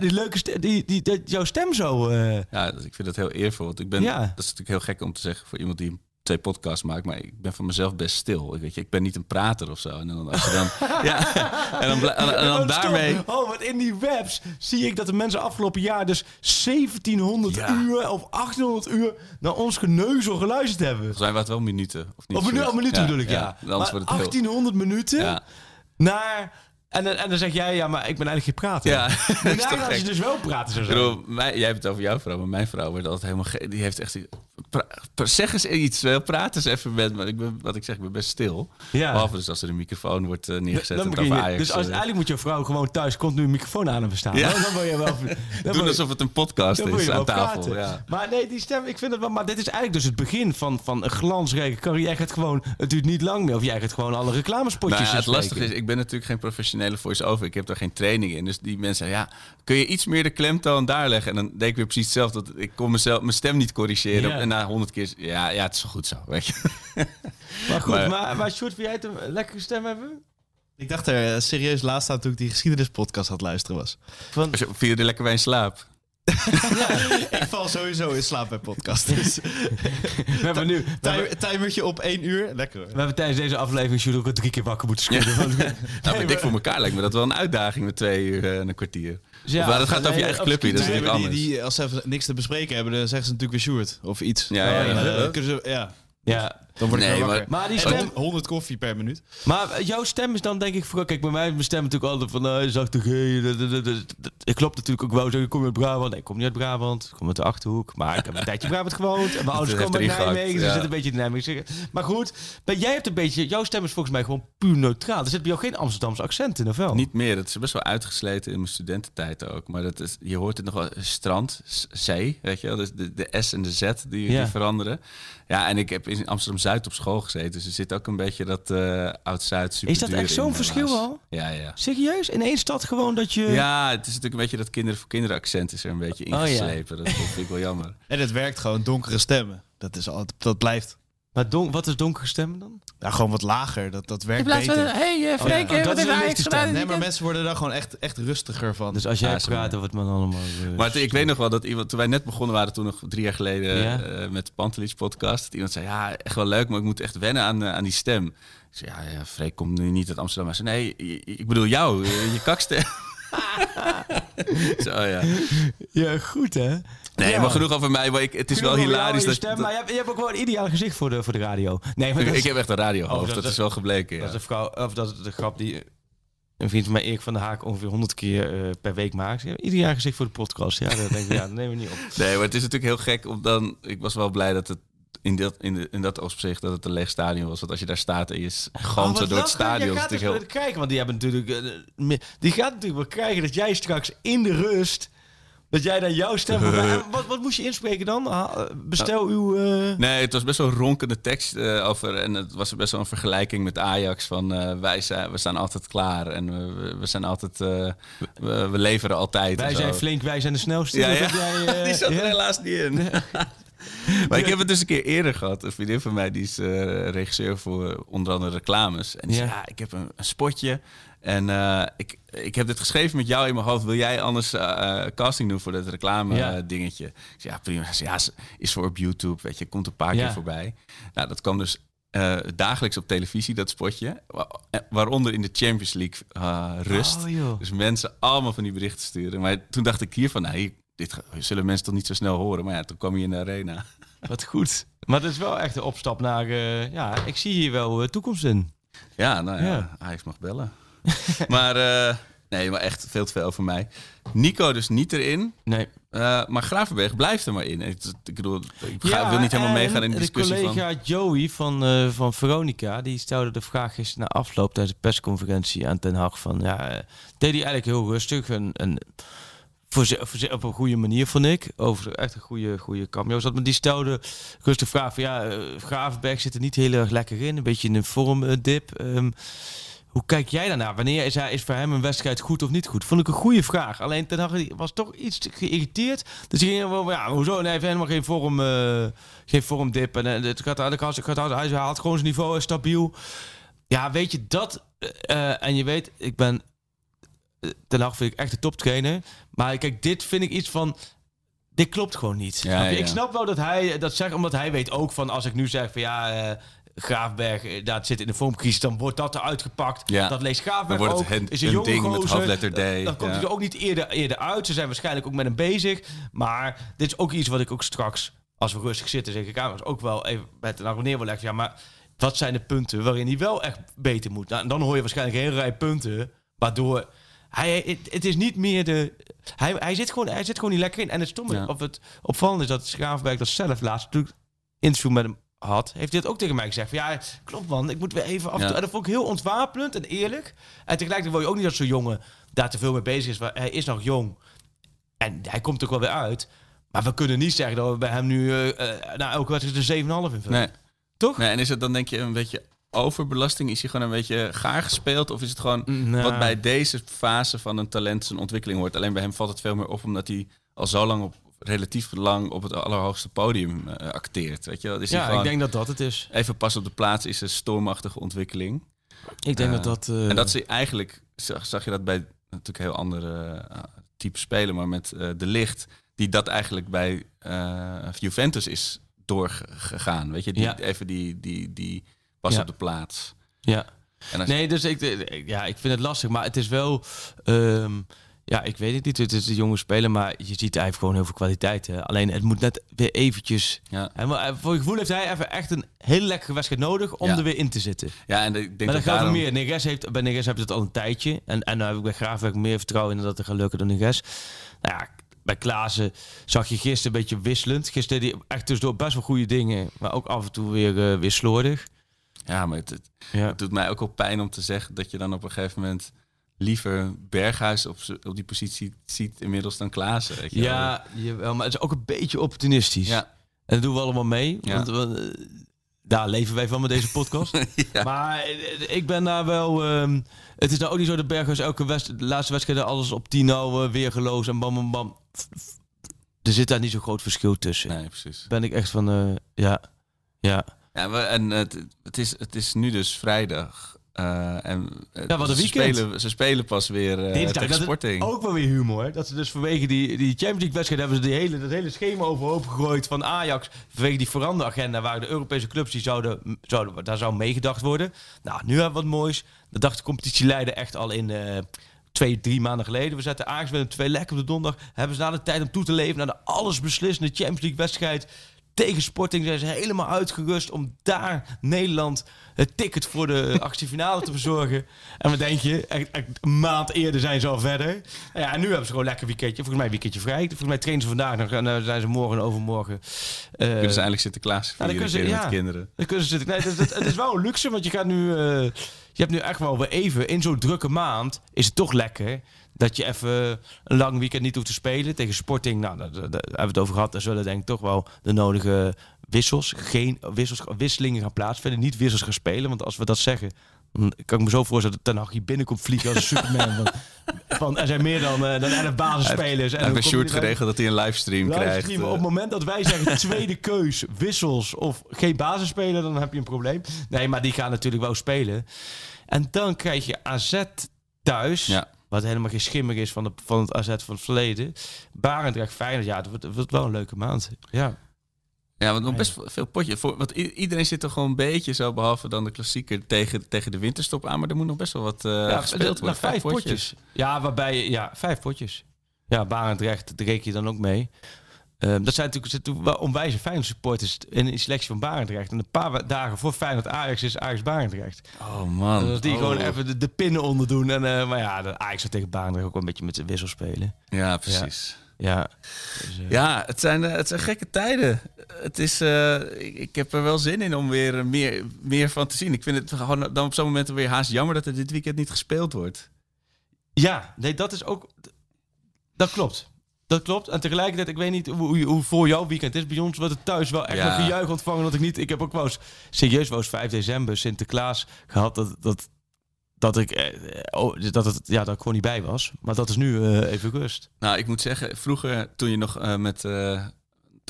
die leuke stem, die, die, jouw stem zo... Ja, ik vind dat heel eervol. Want ik ben, Ja. dat is natuurlijk heel gek om te zeggen voor iemand die twee podcasts maak, maar ik ben van mezelf best stil. Ik, weet je, ik ben niet een prater of zo. En dan, als je dan, ja, en dan, en, en dan Oh, daarmee... Oh, want in die webs zie ik dat de mensen afgelopen jaar dus 1700 Ja. uur of 1800 uur naar ons geneuzel geluisterd hebben. Waren het wel minuten. Of niet? Of minu- minuten bedoel ik, ja. Anders maar wordt het heel... 1800 minuten Ja, naar... En, dan- en dan zeg jij, ja, maar ik ben eigenlijk geen prater. ja. Daar gaan ze dus wel praten zo Ik zijn. bedoel, jij hebt het over jouw vrouw, maar mijn vrouw wordt altijd helemaal. Die heeft echt... zeg eens iets, wel, praat eens even met me. Ik ben, wat ik zeg, ik ben best stil. Ja. Behalve dus als er een microfoon wordt eh, neergezet Dan begin je, Ajax. dus als, eh, eigenlijk moet je vrouw gewoon thuis continu een microfoon aan hem staan. Ja. Dan, dan wil je wel... Dan doen alsof het een podcast dan is aan tafel. Ja. Maar nee, die stem, ik vind het wel... Maar dit is eigenlijk dus het begin van, van een glansrijke carrière. Jij gaat gewoon... Het duurt niet lang meer of jij gaat gewoon alle reclamespotjes Nou het lastige is, ik ben natuurlijk geen professionele voice-over. Ik heb daar geen training in. Dus die mensen ja, kun je iets meer de klemtoon daar leggen? En dan denk ik weer precies hetzelfde. Dat ik kon mezelf, mijn stem niet corrigeren. Ja. En na honderd keer, ja, ja, het is wel goed zo, weet je. Maar goed, Maar- maar, maar, Sjoerd, wil jij het een lekkere stem hebben? Ik dacht er eh, serieus laatst aan toen ik die geschiedenispodcast het luisteren was. Van, Als je viel je er lekker bij in slaap. ik val sowieso in slaap bij podcast. Dus we hebben nu... Timer, timertje op één uur. Lekker hoor. we hebben tijdens deze aflevering Sjoerd ook drie keer wakker moeten schudden. Want- Nou, Nee, met dik maar- voor elkaar lijkt me dat wel een uitdaging met twee uur eh, en een kwartier. Ja, of, dat gaat over je eigen clubje, dat is natuurlijk maar die, anders. die, als ze even niks te bespreken hebben, dan zeggen ze natuurlijk weer Sjoerd of iets. Ja, ja, ja. ja. Ja, Dan word ik Nee, maar- die stem... hon- 100 koffie per minuut. Maar jouw stem is dan denk ik voor... Kijk, bij mij is mijn stem natuurlijk altijd van... Uh, zachte G. Ik klopt natuurlijk ook wel. Zeg, ik kom uit Brabant. Nee, ik kom niet uit Brabant. Ik kom uit de Achterhoek. Maar ik heb een tijdje Brabant gewoond. En mijn ouders komen uit Nijmegen. Dus ja. er zit een beetje in Nijmegen. Maar goed, maar jij hebt een beetje... Jouw stem is volgens mij gewoon puur neutraal. Er zit bij jou geen Amsterdamse accent in, of wel? Niet meer. Dat is best wel uitgesleten in mijn studententijd ook. Maar dat is, je hoort het nog wel. Strand, zee, weet je wel. Dus de, de S en de Z die, Ja. die veranderen. Ja, en ik heb in Amsterdam-Zuid op school gezeten. Dus er zit ook een beetje dat eh Oud-Zuid super Is dat echt zo'n verschil al? Ja, ja. Serieus? In één stad gewoon dat je... Ja, het is natuurlijk een beetje dat kinderen voor kinderen accent is er een beetje Oh, ja. ingeslepen. dat, dat vind ik wel jammer. En het werkt gewoon, donkere stemmen. Dat, is altijd, dat blijft. Maar don wat is donkere stemmen dan? Ja, gewoon wat lager. Dat, dat werkt In plaats van, beter. hey uh, Freek, Oh, eh, dat wat is een gedaan? stem. Nee, maar mensen worden daar gewoon echt, echt rustiger van. Dus als jij zo, praat over het man allemaal... eh, Maar ik weet nog wel dat iemand, toen wij net begonnen waren, toen nog drie jaar geleden Ja. eh, met de Pantelich podcast, dat iemand zei, ja, echt wel leuk, maar ik moet echt wennen aan, eh, aan die stem. Ik zei, ja, ja, Freek komt nu niet uit Amsterdam. Hij zei, nee, ik bedoel jou, eh, je kakstem. Zo ja. Ja, goed hè? Nee, Ja. maar genoeg over mij. Maar ik, het is wel Genoeg hilarisch dat, stem, dat- maar je hebt, je hebt ook wel een ideaal gezicht voor de, voor de radio. Nee, maar ik, heb echt een radiohoofd. Oh, dat, dat- is wel gebleken. dat Ja. is vrouw, of dat is de grap die een vriend van mij, Erik van der Haak, ongeveer 100 keer eh, per week maakt. Ieder jaar gezicht voor de podcast. Ja, dat denk ik, ja, dat nemen we niet op. Nee, maar het is natuurlijk heel gek om dan. Ik was wel blij dat het in dat, in, de, in dat opzicht dat het een leeg stadion was. Want als je daar staat en je s- Oh, door het stadion. Je gaat het heel... kijken, want die hebben natuurlijk, eh, die gaat natuurlijk wel krijgen dat jij straks in de rust, dat jij dan jouw stem. Wat, wat moest je inspreken dan? Ha- Bestel uw. eh, Nee, het was best wel een ronkende tekst eh, over. En het was best wel een vergelijking met Ajax. Van eh, wij zijn, we staan altijd klaar. En we, we zijn altijd. eh, we, we leveren altijd. wij zijn zo. flink, wij zijn de snelste. Ja, Dat ja. jij, eh, Die zat er helaas niet in. maar ik heb het dus een keer eerder gehad. Een vriendin van mij, die is eh, regisseur voor onder andere reclames. En die Ja. zei, ja, ik heb een, een spotje. En eh, ik, ik heb dit geschreven met jou in mijn hoofd. Wil jij anders eh, casting doen voor dat reclame Ja. dingetje? Ik zei, ja, prima. Hij zei, ja, is- voor op YouTube, weet je. Komt een paar Ja. keer voorbij. Nou, dat kwam dus dagelijks op televisie, dat spotje. Wa- Waaronder in de Champions League rust. Oh. Dus mensen allemaal van die berichten sturen. Maar toen dacht ik hiervan, nee, dit zullen mensen toch niet zo snel horen. Maar ja, toen kwam je in de arena. Wat goed. Maar dat is wel echt een opstap naar. eh, ja, ik zie hier wel eh, toekomst in. Ja, nou ja, Ja. Ajax mag bellen. maar eh, nee, maar echt veel te veel over mij. Nico dus niet erin. Nee. maar Gravenberg blijft er maar in. Ik, ik bedoel, ik ga, wil niet helemaal meegaan in de discussie De van... collega Joey van, van Veronica, die stelde de vraag gisteren na afloop tijdens de persconferentie aan Ten Hag van, ja, deed hij eigenlijk heel rustig en, en voor op een goede manier vond ik, over echt een goede, goede cameo zat, maar die stelde rustig vraag van, ja, eh, Gravenberg zit er niet heel erg lekker in, een beetje in een vormdip. Ehm hoe kijk jij daarnaar? Wanneer is, hij, is voor hem een wedstrijd goed of niet goed? Vond ik een goede vraag. Alleen Ten Hag was toch iets geïrriteerd. Dus hij ging wel, ja, hoezo? Nee, hij heeft helemaal geen vorm, eh, geen vormdip. En eh, het gaat, het gaat, hij haalt gewoon zijn niveau stabiel. Ja, weet je dat? en je weet, ik ben Ten Hag vind ik echt de toptrainer. Maar kijk, dit vind ik iets van. dit klopt gewoon niet. Snap ja. Ik snap wel dat hij dat zegt, omdat hij weet ook van als ik nu zeg van ja, eh, Graafberg, eh, dat zit in de vormcrisis, dan wordt dat eruit gepakt. Ja. Dat leest Graafberg Dan wordt het ook. is een ding met hoofdletter D, Dan, dan komt ja. hij er ook niet eerder, eerder uit. Ze zijn waarschijnlijk ook met hem bezig. Maar dit is ook iets wat ik ook straks, als we rustig zitten, zeg ik kamers ook wel even met een abonneer wil leggen. Ja, maar wat zijn de punten waarin hij wel echt beter moet? Nou, en dan hoor je waarschijnlijk een hele rij punten, waardoor hij, het, het is niet meer de. Hij, hij, zit gewoon, hij zit gewoon niet lekker in. En het stomme, Ja. of het opvallende is dat Schaafberg dat zelf laatst natuurlijk interview met hem had, heeft hij dat ook tegen mij gezegd. Van, ja, klopt man, ik moet weer even af en Ja. toe. En dat vond ik heel ontwapenend en eerlijk. En tegelijkertijd wil je ook niet dat zo'n jongen daar te veel mee bezig is. Want hij is nog jong. En hij komt ook wel weer uit. Maar we kunnen niet zeggen dat we bij hem nu eh, na elke wedstrijd een 7,5 invullen. Nee. Toch? nee. En is het dan denk je een beetje overbelasting? Is hij gewoon een beetje gaar gespeeld? Of is het gewoon Nou. wat bij deze fase van een talent zijn ontwikkeling hoort? Alleen bij hem valt het veel meer op omdat hij al zo lang op relatief lang op het allerhoogste podium eh, acteert. Weet je wel? Is hij Ja, ik denk dat dat het is. even pas op de plaats is een stormachtige ontwikkeling. Ik denk Eh, dat dat... eh, En dat ze eigenlijk, zag, zag je dat bij natuurlijk heel andere type spelen, maar met de licht, die dat eigenlijk bij Juventus is doorgegaan. Weet je, die, Ja. even die, die, die pas Ja. op de plaats. Ja. En Nee, dus ik, eh, ja, ik vind het lastig. Maar het is wel... ehm, ja, ik weet het niet. Het is een jonge speler, maar je ziet hij heeft gewoon heel veel kwaliteit. Hè. Alleen het moet net weer eventjes... ja. Moet- voor je gevoel heeft hij even echt een hele lekkere wedstrijd nodig om Ja. er weer in te zitten. ja, en ik denk Maar dat dat gaat daarom... meer. Neres heeft, bij Neres heb je het al een tijdje. En, en nu heb ik bij Graafwerk meer vertrouwen in dat het gaat lukken dan Neres. Nou ja, bij Klaassen zag je gisteren een beetje wisselend. Gisteren deed hij echt tussendoor best wel goede dingen. Maar ook af en toe weer, eh, weer slordig. Ja, maar het, het- Ja. het doet mij ook wel pijn om te zeggen dat je dan op een gegeven moment liever Berghuis op, op die positie ziet inmiddels dan Klaassen. Weet je wel. Ja, jawel, maar het is ook een beetje opportunistisch. ja. En dat doen we allemaal mee. Ja. Want, eh, daar leven wij van met deze podcast. Ja. Maar eh, ik ben daar wel... ehm, het is nou ook niet zo dat Berghuis elke de laatste wedstrijd alles op 10 nou eh, weer geloos en bam bam bam. Er zit daar niet zo'n groot verschil tussen. Nee, precies. Ben ik echt van... eh, ja, ja. Ja, we, en het, het, is, het is nu dus vrijdag. eh, en Ja, wat een ze, weekend. spelen, ze spelen pas weer eh Dinsdag, tegen Sporting. ook wel weer humor. Dat ze dus vanwege die, die Champions League wedstrijd hebben ze die hele, dat hele schema overhoop gegooid van Ajax. Vanwege die veranderagenda waar de Europese clubs die zouden, zouden, daar zou meegedacht worden. Nou, nu hebben we wat moois. Dat dacht de competitieleider echt al in eh, twee, drie maanden geleden. We zetten Ajax met een twee lekker op de donderdag. Hebben ze na de tijd om toe te leven naar de allesbeslissende Champions League wedstrijd. Tegen Sporting zijn ze helemaal uitgerust om daar Nederland het ticket voor de achtste finale te verzorgen. En wat denk je? Een maand eerder zijn ze al verder. Ja, en nu hebben ze gewoon lekker weekendje. Volgens mij een weekendje vrij. Volgens mij trainen ze vandaag nog en dan zijn ze morgen en overmorgen. eh, Kunnen ze eindelijk Sinterklaas vieren kunnen ze- met ja. kinderen. dan kunnen ze zitten. Nee, het is wel een luxe, want je gaat nu. eh, je hebt nu echt wel weer even. In zo'n drukke maand is het toch lekker. Dat je even een lang weekend niet hoeft te spelen. Tegen Sporting, nou, daar, hebben we het over gehad. Daar zullen denk ik toch wel de nodige wissels, geen wissels, wisselingen gaan plaatsvinden. Niet wissels gaan spelen. Want als we dat zeggen, dan kan ik me zo voorstellen dat Ten Hag hier binnenkomt vliegen als een Superman. van, van, er zijn meer dan, eh, dan 11 basisspelers. Hij En heeft Sjoerd geregeld dat hij een livestream krijgt. Eh. Op het moment dat wij zeggen tweede keus, wissels of geen basisspeler, dan heb je een probleem. Nee, maar die gaan natuurlijk wel spelen. En dan krijg je AZ thuis. Ja. Wat helemaal geen schimmer is van, de, van het AZ van het verleden. Barendrecht, Feyenoord. Ja, het wordt, het wordt wel een leuke maand. Ja. Ja, want nog best veel potje. Voor, want iedereen zit er gewoon een beetje zo, behalve dan de klassieker, tegen, tegen de winterstop aan. Maar er moet nog best wel wat eh ja, gespeeld worden. vijf potjes. Ja, waarbij, ja, vijf potjes. Ja, Barendrecht, daar reken je dan ook mee. Ehm, dat zijn natuurlijk, wel onwijze Feyenoord supporters in die selectie van Barendrecht. En een paar dagen voor Feyenoord Ajax is Ajax Barendrecht. Oh man. Dus die Oh. gewoon even de, de pinnen onder doen. En, eh, maar ja, de Ajax zou tegen Barendrecht ook wel een beetje met de wissel spelen. Ja, precies. Ja. Dus, eh, Ja, het zijn, eh, het zijn gekke tijden. Het is, ik, ik heb er wel zin in om weer meer, meer van te zien. Ik vind het gewoon dan op zo'n moment weer haast jammer dat er dit weekend niet gespeeld wordt. ja, nee, dat is ook... Dat klopt. Dat klopt. En tegelijkertijd, ik weet niet hoe, hoe, voor jouw weekend is. Bij ons wordt het thuis wel echt Ja. een gejuich ontvangen. Dat ik niet... Ik heb ook wel eens, serieus wel eens 5 december, Sinterklaas gehad. Dat, dat, dat ik... eh, oh, dat, het, ja, dat ik gewoon niet bij was. Maar dat is nu eh, even rust. Nou, ik moet zeggen, vroeger toen je nog eh, met...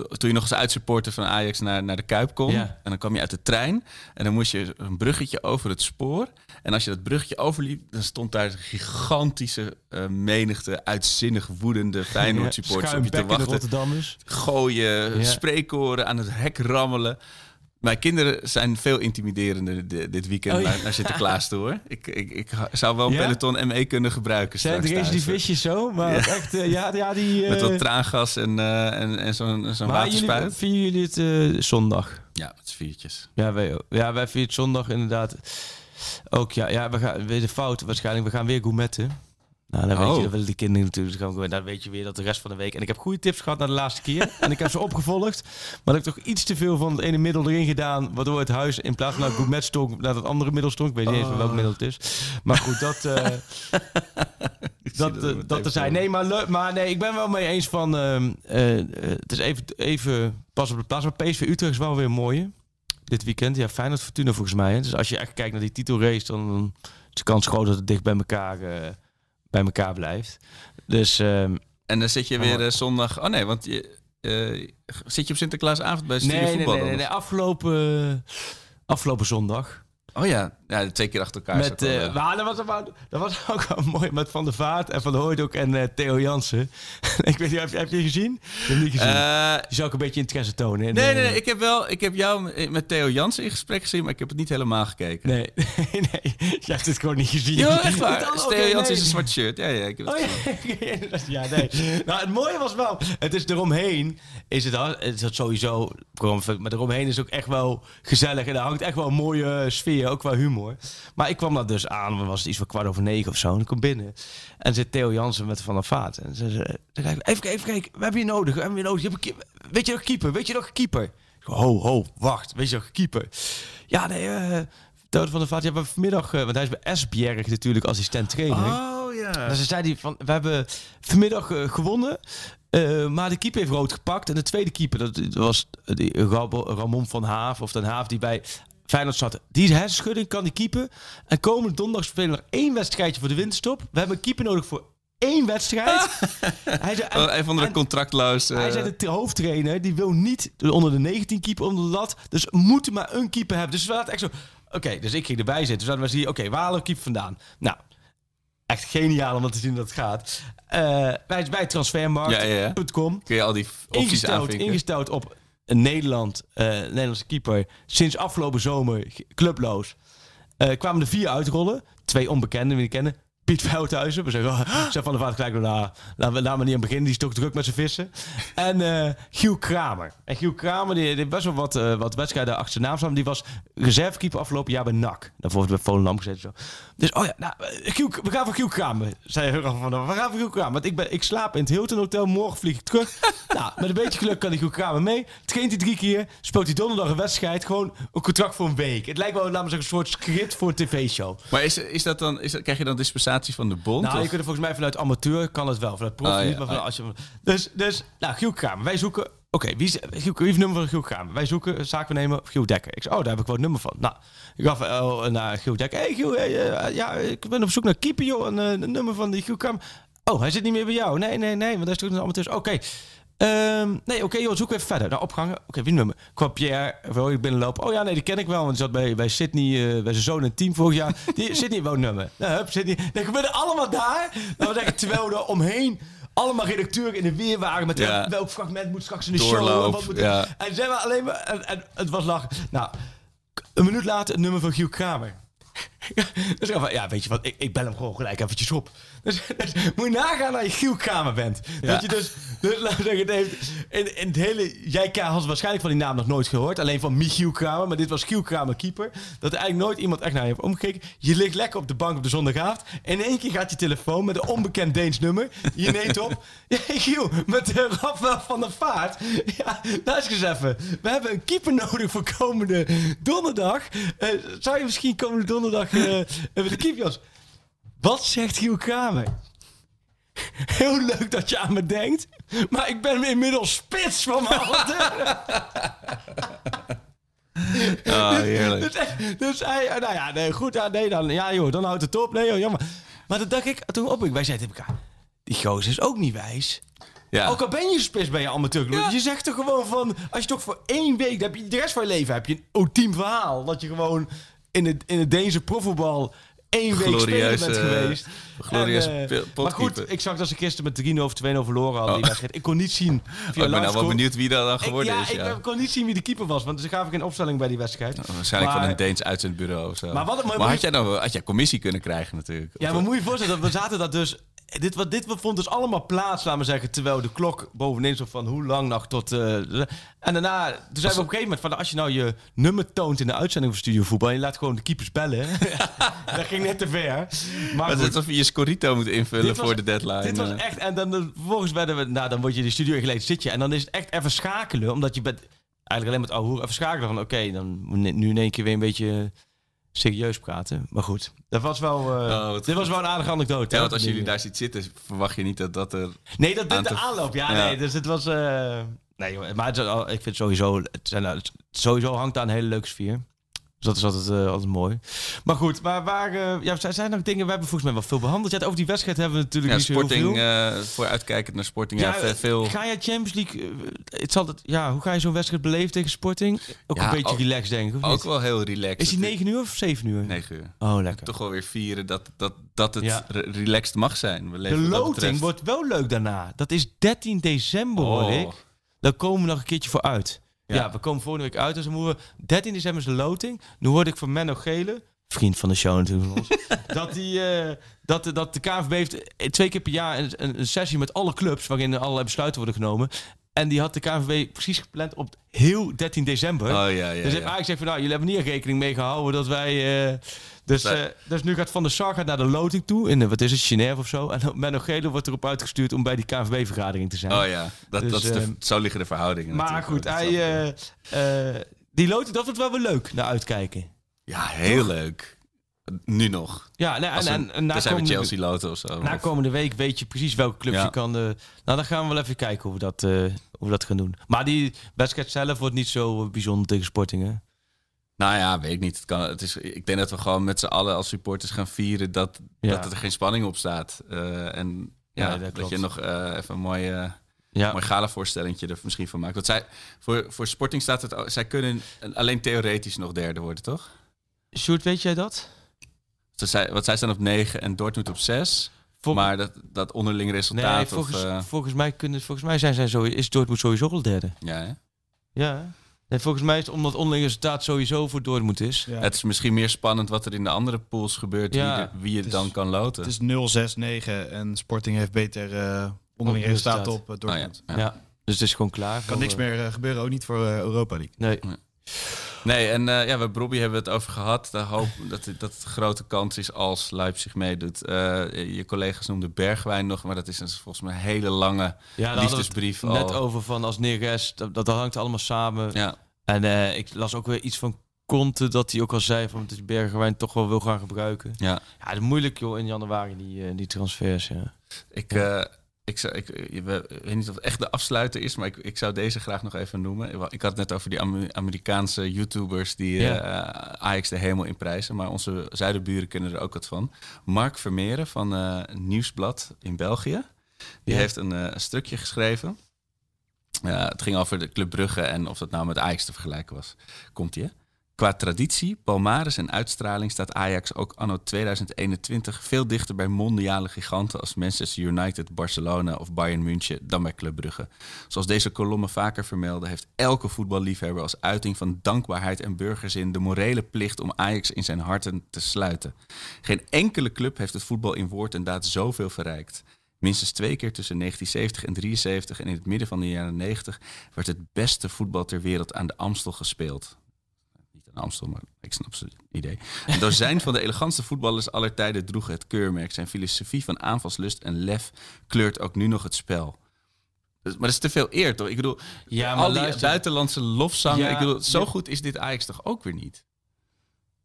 toen je nog eens uitsupporter van Ajax naar, naar de Kuip kon. Ja. En dan kwam je uit de trein. En dan moest je een bruggetje over het spoor. En als je dat bruggetje overliep, dan stond daar een gigantische eh, menigte uitzinnig woedende Feyenoord supporters op je te wachten. Rotterdammers. Gooien, Ja. spreekkoren, aan het hek rammelen. Mijn kinderen zijn veel intimiderender di- dit weekend Oh, ja. naar, naar Sinterklaas toe hoor. Ik, ik, ik zou wel een Ja? peloton ME kunnen gebruiken Zijn er eens die visjes zo? Maar Ja. echt, eh, ja, ja, die... Met eh, wat traangas en, eh, en, en zo'n zo'n maar jullie, waterspuit. vieren jullie het eh, zondag? Ja, met z'n viertjes. Ja, wij, ja, wij vieren het zondag inderdaad. Ook ja, ja we gaan weer de fout waarschijnlijk. We gaan weer gourmetten. Nou, dan weet Oh. je, dat willen die kinderen natuurlijk. We- dan weet je weer dat de rest van de week. En ik heb goede tips gehad naar de laatste keer. en ik heb ze opgevolgd. Maar ik heb toch iets te veel van het ene middel erin gedaan. Waardoor het huis in plaats van naar gourmet stonk, naar dat andere middel stonk. Ik weet niet eens meer welk middel het is. Maar goed, dat. eh, dat, dat eh, dat er zijn. Nee, maar, leuk, maar nee, ik ben wel mee eens van. ehm, eh, het is even, even pas op de plaats. Maar PSV Utrecht is wel weer een mooie. Dit weekend. Ja, Feyenoord Fortuna volgens mij. Hè. Dus als je echt kijkt naar die titelrace, dan dan is de kans groot dat het dicht bij elkaar, bij elkaar blijft. Dus ehm, En dan zit je weer eh, zondag... Oh nee, want je, eh, zit je op Sinterklaasavond bij Studio nee, nee, Voetbal nee, nee, dan? nee. Afgelopen, afgelopen zondag. Oh ja. Ja, twee keer achter elkaar. Met, wel, eh, eh, maar dat, was, dat was ook wel mooi met Van der Vaart en Van der Hooydonk en eh, Theo Jansen. ik weet niet, heb, je- heb je gezien? Ik heb niet gezien. eh, Die zou ook een beetje interesse tonen. in, nee, eh, nee, nee, ik heb wel... Ik heb jou met Theo Jansen in gesprek gezien, maar ik heb het niet helemaal gekeken. Nee, nee. Jij hebt het gewoon niet gezien. Ja, echt waar. Theo oké, Jansen nee. is een zwart shirt. Ja, ja, ik heb het Oh ja, ja, nee. Nou, het mooie was wel, het is eromheen, is het, is het sowieso, maar eromheen is ook echt wel gezellig en daar hangt echt wel een mooie sfeer, ook wel humor. Maar ik kwam daar dus aan, dan was het iets van kwart over negen of zo, en ik kom binnen en zit Theo Jansen met Van der Vaart. En ze ik, even kijken, even kijken, we hebben je nodig, we hebben je nodig. Je hebt een weet je nog keeper, weet je nog keeper? Ho, ho, wacht, weet je nog keeper? Ja, nee. Theo van der Vaart, ja, we hebben vanmiddag, eh, want hij is bij Esbjerg natuurlijk assistent trainer. Oh ja. Dus ze zei die van, we hebben vanmiddag eh, gewonnen, maar de keeper heeft rood gepakt. En de tweede keeper, dat was die Ramon van Haaf of Den Haaf, die bij Feyenoord zat. Die is hersenschudding, kan die keeper. En komende donderdag spelen we nog één wedstrijdje voor de winterstop. We hebben een keeper nodig voor één wedstrijd. Hij zei, en- een van de contractloos. eh, hij zei de hoofdtrainer, die wil niet onder de 19 keeper onder de lat. Dus we moeten maar een keeper hebben. Dus we hadden echt zo... Oké, dus ik ging erbij zitten. Dus hadden we zien, oké, waar halen we keeper vandaan? Nou, echt geniaal om te zien dat het gaat. Eh bij, bij transfermarkt.com. Ja, ja, ja. kun je al die opties Ingesteld, aanvinken. ingesteld op een Nederland, eh, Nederlandse keeper. Sinds afgelopen zomer clubloos. Eh, kwamen er vier uitrollen. Twee onbekenden, we kennen. Piet Veldhuizen. We zeggen, oh, zeg van de vaart gelijk, nou, laten we daar maar niet aan beginnen. Die is toch druk met zijn vissen. En eh Giel Kramer. En Giel Kramer, die, die best wel wat, eh, wat wedstrijden achter zijn naam staan. Die was reservekeeper afgelopen jaar bij NAC. Daarvoor heeft bij Volendam gezeten. Zo. Dus, oh ja, nou, eh, Giel, we gaan voor Giel Kramer. Zei Hurra van, we gaan voor Giel Kramer. Want ik, ben, ik slaap in het Hilton Hotel. Morgen vlieg ik terug. nou, met een beetje geluk kan die Giel Kramer mee. Traint hij drie keer. Speelt hij donderdag een wedstrijd. Gewoon een contract voor een week. Het lijkt wel, laten we zeggen, een soort script voor een tv-show. Maar is, is dat dan, is dat, krijg je dan dispensatie van de bond? Nou, of- je kunt er volgens mij vanuit amateur kan het wel. Vanuit prof ja. niet, maar vanuit Oh, als je... Dus, dus nou, Giel Kramer. Wij zoeken... Oké, wie, is, Giel, wie heeft het nummer van Giel Kramer? Wij zoeken een zaakbenemer Giel Dekker. Ik zei, oh, daar heb ik wel het nummer van. Nou, ik gaf oh, naar Giel Dekker. hey, Giel, hey, eh, ja, ik ben op zoek naar keeper, joh. En eh, het nummer van die Giel Kramer. Oh, hij zit niet meer bij jou. Nee, nee, nee, want hij is toch een amateur. Oké. Ehm, nee, oké, joh, zoek even verder. Nou, opgangen. Oké, wie nummer? Kwam Pierre, wil ik binnenlopen. Oh ja, nee, die ken ik wel, want die zat bij, bij Sydney, eh, bij zijn zoon het team vorig jaar. Die Sydney woont nummer. Nou, hup, Sydney. Dan gebeurde allemaal daar. Nou, we terwijl er omheen allemaal redacteuren in de weer waren met Ja. welk fragment moet straks in de show. En, wat moet ja. en zijn we alleen maar, en, en het was lachen. Nou, een minuut later het nummer van Giel Kramer. dus ik van, ja, weet je wat, ik, ik bel hem gewoon gelijk eventjes op. Dus, dus moet je nagaan dat je Giel Kramer bent. Dat je dus, dus laten we zeggen, het heeft, in, in het hele, jij had waarschijnlijk van die naam nog nooit gehoord. Alleen van Michiel Kramer, maar dit was Giel Kramer keeper. Dat er eigenlijk nooit iemand echt naar je heeft omgekeken. Je ligt lekker op de bank op de zondagavond. En in één keer gaat je telefoon met een onbekend Deens nummer. Je neemt op. Ja, Giel, met de Rafael van der Vaart. Ja, luister eens even. We hebben een keeper nodig voor komende donderdag. Eh, zou je misschien komende donderdag eh met de keepers... Wat zegt Giel Kramer? Heel leuk dat je aan me denkt, maar ik ben inmiddels spits van mijn handen. Ah, heerlijk. Dus, dus hij, nou ja, nee, goed, ja, nee, dan, ja joh, dan houdt het op. Nee joh, jammer. Maar dat dacht ik, toen op ik, wij zeiden tegen elkaar, die gozer is ook niet wijs. Ja. Ook al ben je spits, ben je amateur. Ja. Je zegt er gewoon van, als je toch voor één week, dan heb je de rest van je leven heb je een ultiem verhaal. Dat je gewoon in het, in het Deense profvoetbal één week speler bent geweest. glorieuze En, eh, maar goed, ik zag dat ze gisteren met 3-0 of 2-0 verloren hadden. Die Oh. wedstrijd. Ik kon niet zien. Via Oh, ik ben nou wel benieuwd wie dat dan Ik, geworden ja, is. ik Ja. ben- kon niet zien wie de keeper was, want ze gaven geen opstelling bij die wedstrijd. Waarschijnlijk Maar- van een Deens uitzendbureau of zo. Maar wat- maar had je- jij dan wel- had jij commissie kunnen krijgen natuurlijk? Ja, maar moet je je voorstellen, we zaten dat dus... Dit, wat, dit vond dus allemaal plaats, laten we zeggen, terwijl de klok bovenin zo van hoe lang nog tot... eh, en daarna, toen zijn we op een gegeven moment van, als je nou je nummer toont in de uitzending van Studio Voetbal en je laat gewoon de keepers bellen, dat ging net te ver. Maar het is alsof je je scorito moet invullen was- voor de deadline. dit was eh. echt, en dan vervolgens werden we, nou dan word je de studio ingeleid, zit je en dan is het echt even schakelen, omdat je bent eigenlijk alleen met ouwe hoer even schakelen van, oké, dan nu in één keer weer een beetje serieus praten. Maar goed, dat was wel, eh, Oh, wat dit was wel een aardige anekdote. Ja, want als jullie daar ziet zitten, verwacht je niet dat dat er... Nee, dat dit de aanloop. Ja, Ja. nee. Dus het was... eh, nee, maar het, ik vind sowieso... Het zijn, het- sowieso hangt daar een hele leuke sfeer. Dus dat is altijd, eh, altijd mooi. Maar goed, maar waar... eh, ja, zijn zijn er nog dingen... We hebben volgens mij wel veel behandeld. Ja, over die wedstrijd hebben we natuurlijk Ja, niet zo heel Sporting, veel. eh voor uitkijkend naar Sporting. Ja, Ja, ve- veel... Ga jij Champions League... het zal het, ja, hoe ga je zo'n wedstrijd beleven tegen Sporting? Ook een beetje ook- relaxed, denk ik. Ook niet? wel heel relaxed. Is die 9 uur of 7 uur? 9 uur. Oh, lekker. Toch wel weer vieren dat, dat, dat het relaxed mag zijn. We De leven dat loting wordt wel leuk daarna. Dat is 13 december, hoor Oh. ik. Daar komen we nog een keertje voor uit. Ja, Ja. we komen volgende week uit. Dus dan moeten we... 13 december is de loting. Nu hoorde ik van Menno Gele, vriend van de show natuurlijk dat, die, eh, dat, de- dat de KNVB heeft eh, twee keer per jaar een, een, een sessie met alle clubs waarin allerlei besluiten worden genomen. En die had de KNVB precies gepland op heel 13 december. Oh ja, ja. dus ja. eigenlijk zegt van, nou, jullie hebben niet rekening mee gehouden dat wij... eh, dus, Nee. eh, dus nu gaat Van der Sar gaat naar de loting toe, in, eh, wat is het, Genève of zo. En Menno Gele wordt erop uitgestuurd om bij die KNVB-vergadering te zijn. Oh ja, dat, Dus, dat is de, ehm, zo liggen de verhoudingen. Maar goed, hij, eh, die loting, dat wordt wel weer leuk, naar uitkijken. ja, heel leuk. Nu nog. Ja, nee, en, en, en na, komende, Chelsea loten of zo. na komende week weet je precies welke clubs Ja. je kan... nou, dan gaan we wel even kijken hoe we, dat, hoe we dat gaan doen. Maar die wedstrijd zelf wordt niet zo bijzonder tegen Sporting, hè? Nou ja, weet ik niet. Het kan, het is, ik denk dat we gewoon met z'n allen als supporters gaan vieren dat, Ja. dat er geen spanning op staat. Eh, en ja, Ja, dat je nog eh, even een mooi, eh Ja, mooi gala-voorstellingje er misschien van maakt. Want zij, voor, voor Sporting staat het... Zij kunnen alleen theoretisch nog derde worden, toch? Sjoerd, weet jij dat? Ze zij, want zij staan op 9 en Dortmund op 6. Vol- maar dat, dat onderling resultaat... nee, volgens, of, eh, volgens, mij kunnen, volgens mij zijn zij zo, is Dortmund sowieso al derde. ja, hè? Ja? Nee, volgens mij is het omdat onderling resultaat sowieso voor Dortmund is. Ja. Het is misschien meer spannend wat er in de andere pools gebeurt. Ja, wie, wie je het is- dan kan loten. Het is 0-6-9 en Sporting heeft beter eh onderling resultaat op Oh, Dortmund. ja. Ja. dus het is gewoon klaar. Kan voor, niks eh, meer gebeuren, ook niet voor Europa League. Nee. Nee, en eh, ja, bij Robbie hebben we het over gehad. De hoop dat, het- dat het grote kans is als Leipzig meedoet. Eh, je collega's noemden Bergwijn nog, maar dat is een, volgens mij een hele lange Ja, we het liefdesbrief al. net over van als Neres, dat, dat hangt allemaal samen. Ja, En eh, ik las ook weer iets van Conte, dat hij ook al zei van dat hij Bergwijn toch wel wil gaan gebruiken. ja. Ja, het is moeilijk joh in januari die, die transfers. Ja. Ik, eh, ik, zou, ik, ik weet niet of het echt de afsluiter is, maar ik, ik zou deze graag nog even noemen. Ik had het net over die Amer- Amerikaanse YouTubers die eh, Ja. Ajax de hemel in prijzen, maar onze zuidenburen kunnen er ook wat van. Mark Vermeeren van eh, Nieuwsblad in België, die Ja. heeft een eh, stukje geschreven. Het ging over de Club Brugge en of dat nou met Ajax te vergelijken was. Komt ie, hè? Qua traditie, palmares en uitstraling staat Ajax ook anno 2021 veel dichter bij mondiale giganten als Manchester United, Barcelona of Bayern München dan bij Club Brugge. Zoals deze kolommen vaker vermelden, heeft elke voetballiefhebber als uiting van dankbaarheid en burgerzin de morele plicht om Ajax in zijn harten te sluiten. Geen enkele club heeft het voetbal in woord en daad zoveel verrijkt. Minstens twee keer tussen 1970 en 73 en in het midden van de jaren 90 werd het beste voetbal ter wereld aan de Amstel gespeeld. Amstel, maar ik snap zijn idee. Een dozijn van de elegantste voetballers aller tijden droegen het keurmerk. Zijn filosofie van aanvalslust en lef kleurt ook nu nog het spel. Maar dat is te veel eer, toch? Ik bedoel, Ja, maar al die luister- buitenlandse lofzangen. Ja, ik bedoel, zo ja. goed is dit Ajax toch ook weer niet?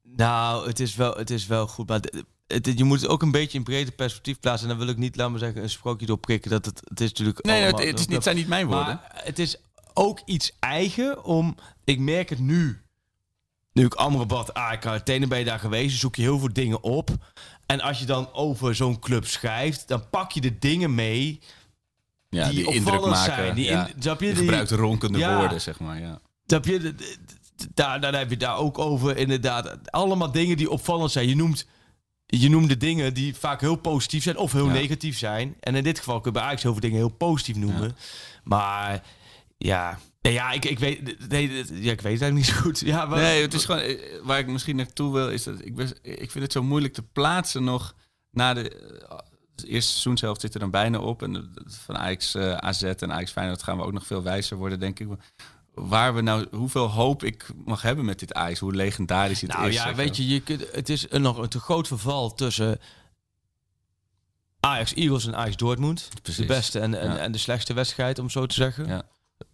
Nou, het is wel, het is wel goed. Maar het, je moet het ook een beetje in breder perspectief plaatsen. En dan wil ik niet, laat maar zeggen, een sprookje doorprikken. Dat het, het is natuurlijk Nee, allemaal- het, het, is niet, het zijn niet mijn woorden. Maar het is ook iets eigen om... Ik merk het nu. Nu ik Amrabat, AK, Athene ben je daar geweest. Zoek je heel veel dingen op. En als je dan over zo'n club schrijft... dan pak je de dingen mee... Ja, die, die, indruk opvallend maken. zijn. Die, ja. in, snap je? Die Die- gebruikt ronkende Ja. woorden, zeg maar. Ja. Snap je? Daar, daar heb je daar ook over, inderdaad. Allemaal dingen die opvallend zijn. Je noemt, je noemt de dingen die vaak heel positief zijn of heel Ja. negatief zijn. En in dit geval kun je bij Ajax heel veel dingen heel positief noemen. Maar ja, nee, ja, ik, ik, weet, nee, ja, ik weet het eigenlijk niet zo goed. Ja, maar, Nee, het is gewoon eh, waar ik misschien naartoe wil, is dat ik, ik vind het zo moeilijk te plaatsen nog na de. eh, Het eerste seizoenshelft zit er dan bijna op. En van Ajax eh, AZ en Ajax Feyenoord gaan we ook nog veel wijzer worden, denk ik. Waar we nou, hoeveel hoop ik mag hebben met dit Ajax, hoe legendarisch het Nou is. ja, weet je, je kunt, het is een, nog een te groot verval tussen Ajax Eagles en Ajax Dortmund. Precies. De beste en, en, Ja. en de slechtste wedstrijd, om zo te zeggen. Ja.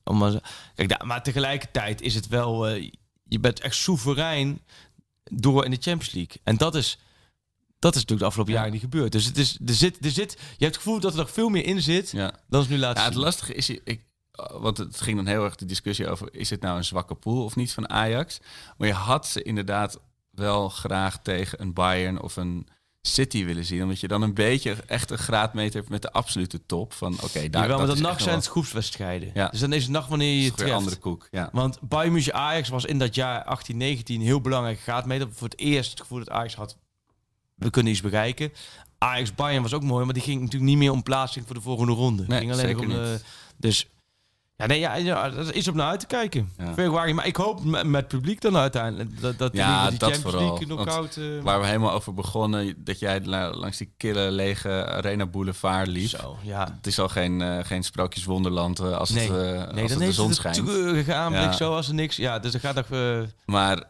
Om kijk, maar tegelijkertijd is het wel... eh, je bent echt soeverein door in de Champions League. En dat is... Dat is natuurlijk de afgelopen Ja. jaren niet gebeurd. Dus het is, er zit, er zit, je hebt het gevoel dat er nog veel meer in zit Ja. dan ze nu laten Ja, het zien. lastige is, ik, want het ging dan heel erg de discussie over, is het nou een zwakke pool of niet van Ajax? Maar je had ze inderdaad wel graag tegen een Bayern of een City willen zien, omdat je dan een beetje echt een graadmeter hebt met de absolute top van, oké, daar Jawel, maar dat nacht zijn het groepswedstrijden. Ja. Dus dan is het nacht wanneer je wel- een andere koek. Ja. Want Bayern München Ajax was in dat jaar 18, 19 heel belangrijk graadmeter. Voor het eerst het gevoel dat Ajax had, we kunnen iets bereiken. Ajax Bayern was ook mooi, maar die ging natuurlijk niet meer om plaatsing voor de volgende ronde. Nee, ging alleen om de, niet. dus ja, nee, ja, ja, dat is om naar uit te kijken. Ja. Februari, maar ik hoop met, publiek dan uiteindelijk dat, dat Ja, die, die dat Champions vooral. League Want knockout. eh, Waar we helemaal over begonnen, dat jij la- langs die kille, lege Arena Boulevard liep. zo, ja. Het is al geen, eh, geen sprookjeswonderland eh, als, Nee, het, nee, als dan het de zon het schijnt. aanblik Ja. zo als er niks. Ja, dus er gaat eh, Maar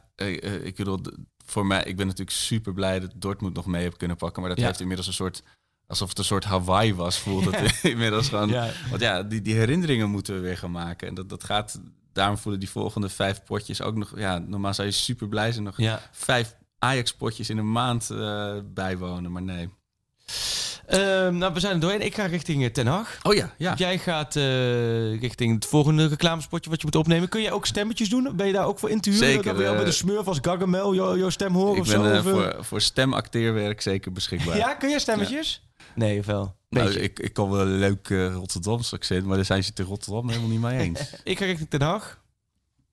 ik bedoel, voor mij, ik ben natuurlijk super blij dat Dortmund nog mee heb kunnen pakken. Maar dat heeft inmiddels een soort, alsof het een soort Hawaii was, voelt het inmiddels gewoon. Ja. Want ja, die, die herinneringen moeten we weer gaan maken. En dat, dat gaat, daarom voelen die volgende vijf potjes ook nog, ja, normaal zou je super blij zijn nog ja. vijf Ajax-potjes in een maand eh, bijwonen. Maar nee. Ehm, nou, we zijn er doorheen. Ik ga richting eh, Ten Hag. Oh ja, ja. Jij gaat eh, richting het volgende reclamespotje wat je moet opnemen. Kun je ook stemmetjes doen? Ben je daar ook voor in te huren? Zeker, Dat met eh, de smurf als Gargamel jouw stem horen Ik of ben zo? voor, voor stemacteerwerk zeker beschikbaar. Ja, kun je stemmetjes? Nee, of wel? Nou, ik, ik kan wel een leuk eh, Rotterdamse accent, maar daar zijn ze het in Rotterdam helemaal niet mee eens. Ik ga richting Den Haag.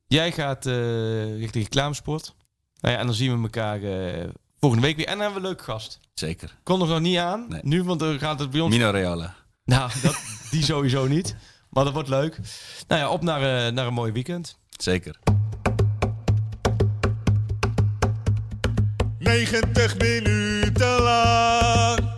Jij gaat eh, richting reclamesport. Nou ja, en dan zien we elkaar eh, volgende week weer. En dan hebben we een leuke gast. Zeker. Kon er nog niet aan. Nee. Nu, want dan gaat het bij ons... Mino Reale. Nou, dat, die sowieso niet. Maar dat wordt leuk. Nou ja, op naar, eh, naar een mooi weekend. Zeker. 90 minuten lang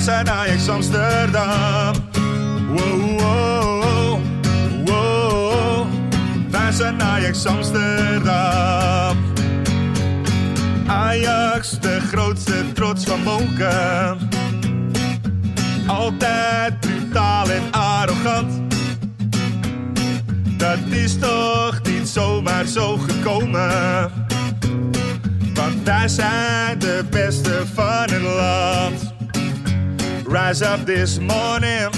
Daar zijn Ajax Amsterdam. Wow, wow, wow. Daar zijn Ajax Amsterdam. Ajax, de grootste trots van Moken. Altijd brutaal en arrogant. Dat is toch niet zomaar zo gekomen. Want wij zijn de beste van het land. Rise up this morning,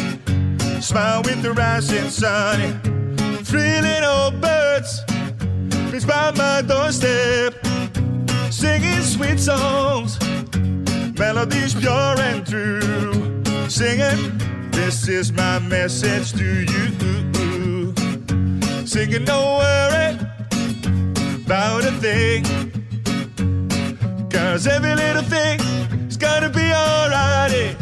smile with the rising sun. Three little birds, fits by my doorstep, singing sweet songs, melodies pure and true. Singing, this is my message to you. Singing, don't worry about a thing. Cause every little thing is gonna be alright.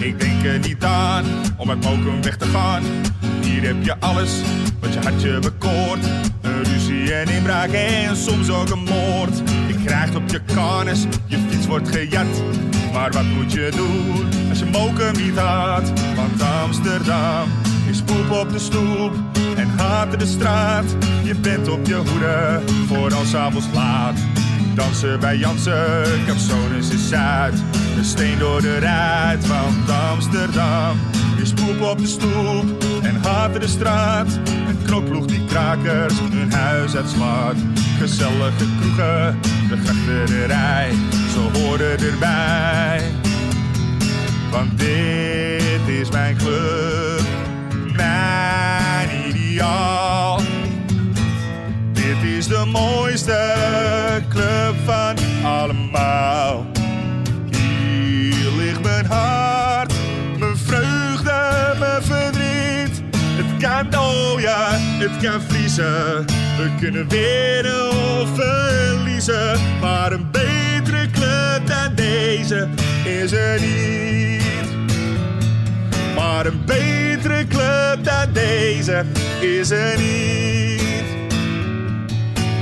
Ik denk er niet aan om uit Mokum weg te gaan. Hier heb je alles wat je hartje bekoort. Een ruzie en inbraak en soms ook een moord. Je krijgt op je karnes, je fiets wordt gejat. Maar wat moet je doen als je Mokum niet had? Want Amsterdam is poep op de stoep en haat de straat. Je bent op je hoede voor als avonds laat. Dansen bij Jansen, Capsones is Zuid. Een steen door de ruit, want Amsterdam is poep op de stoep en haat de straat. Een knokploeg die krakers hun huis uitslaat. Gezellige kroegen, de grachterij, ze horen erbij. Want dit is mijn club, mijn ideaal. Dit is de mooiste club van allemaal. Hart, mijn vreugde, mijn verdriet. Het kan, oh ja, het kan vriezen. We kunnen winnen of verliezen. Maar een betere club dan deze is er niet. Maar een betere club dan deze is er niet.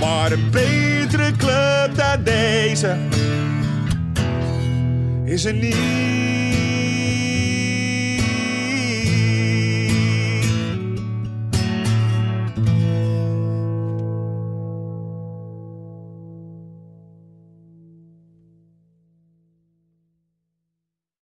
Maar een betere club dan deze is er niet.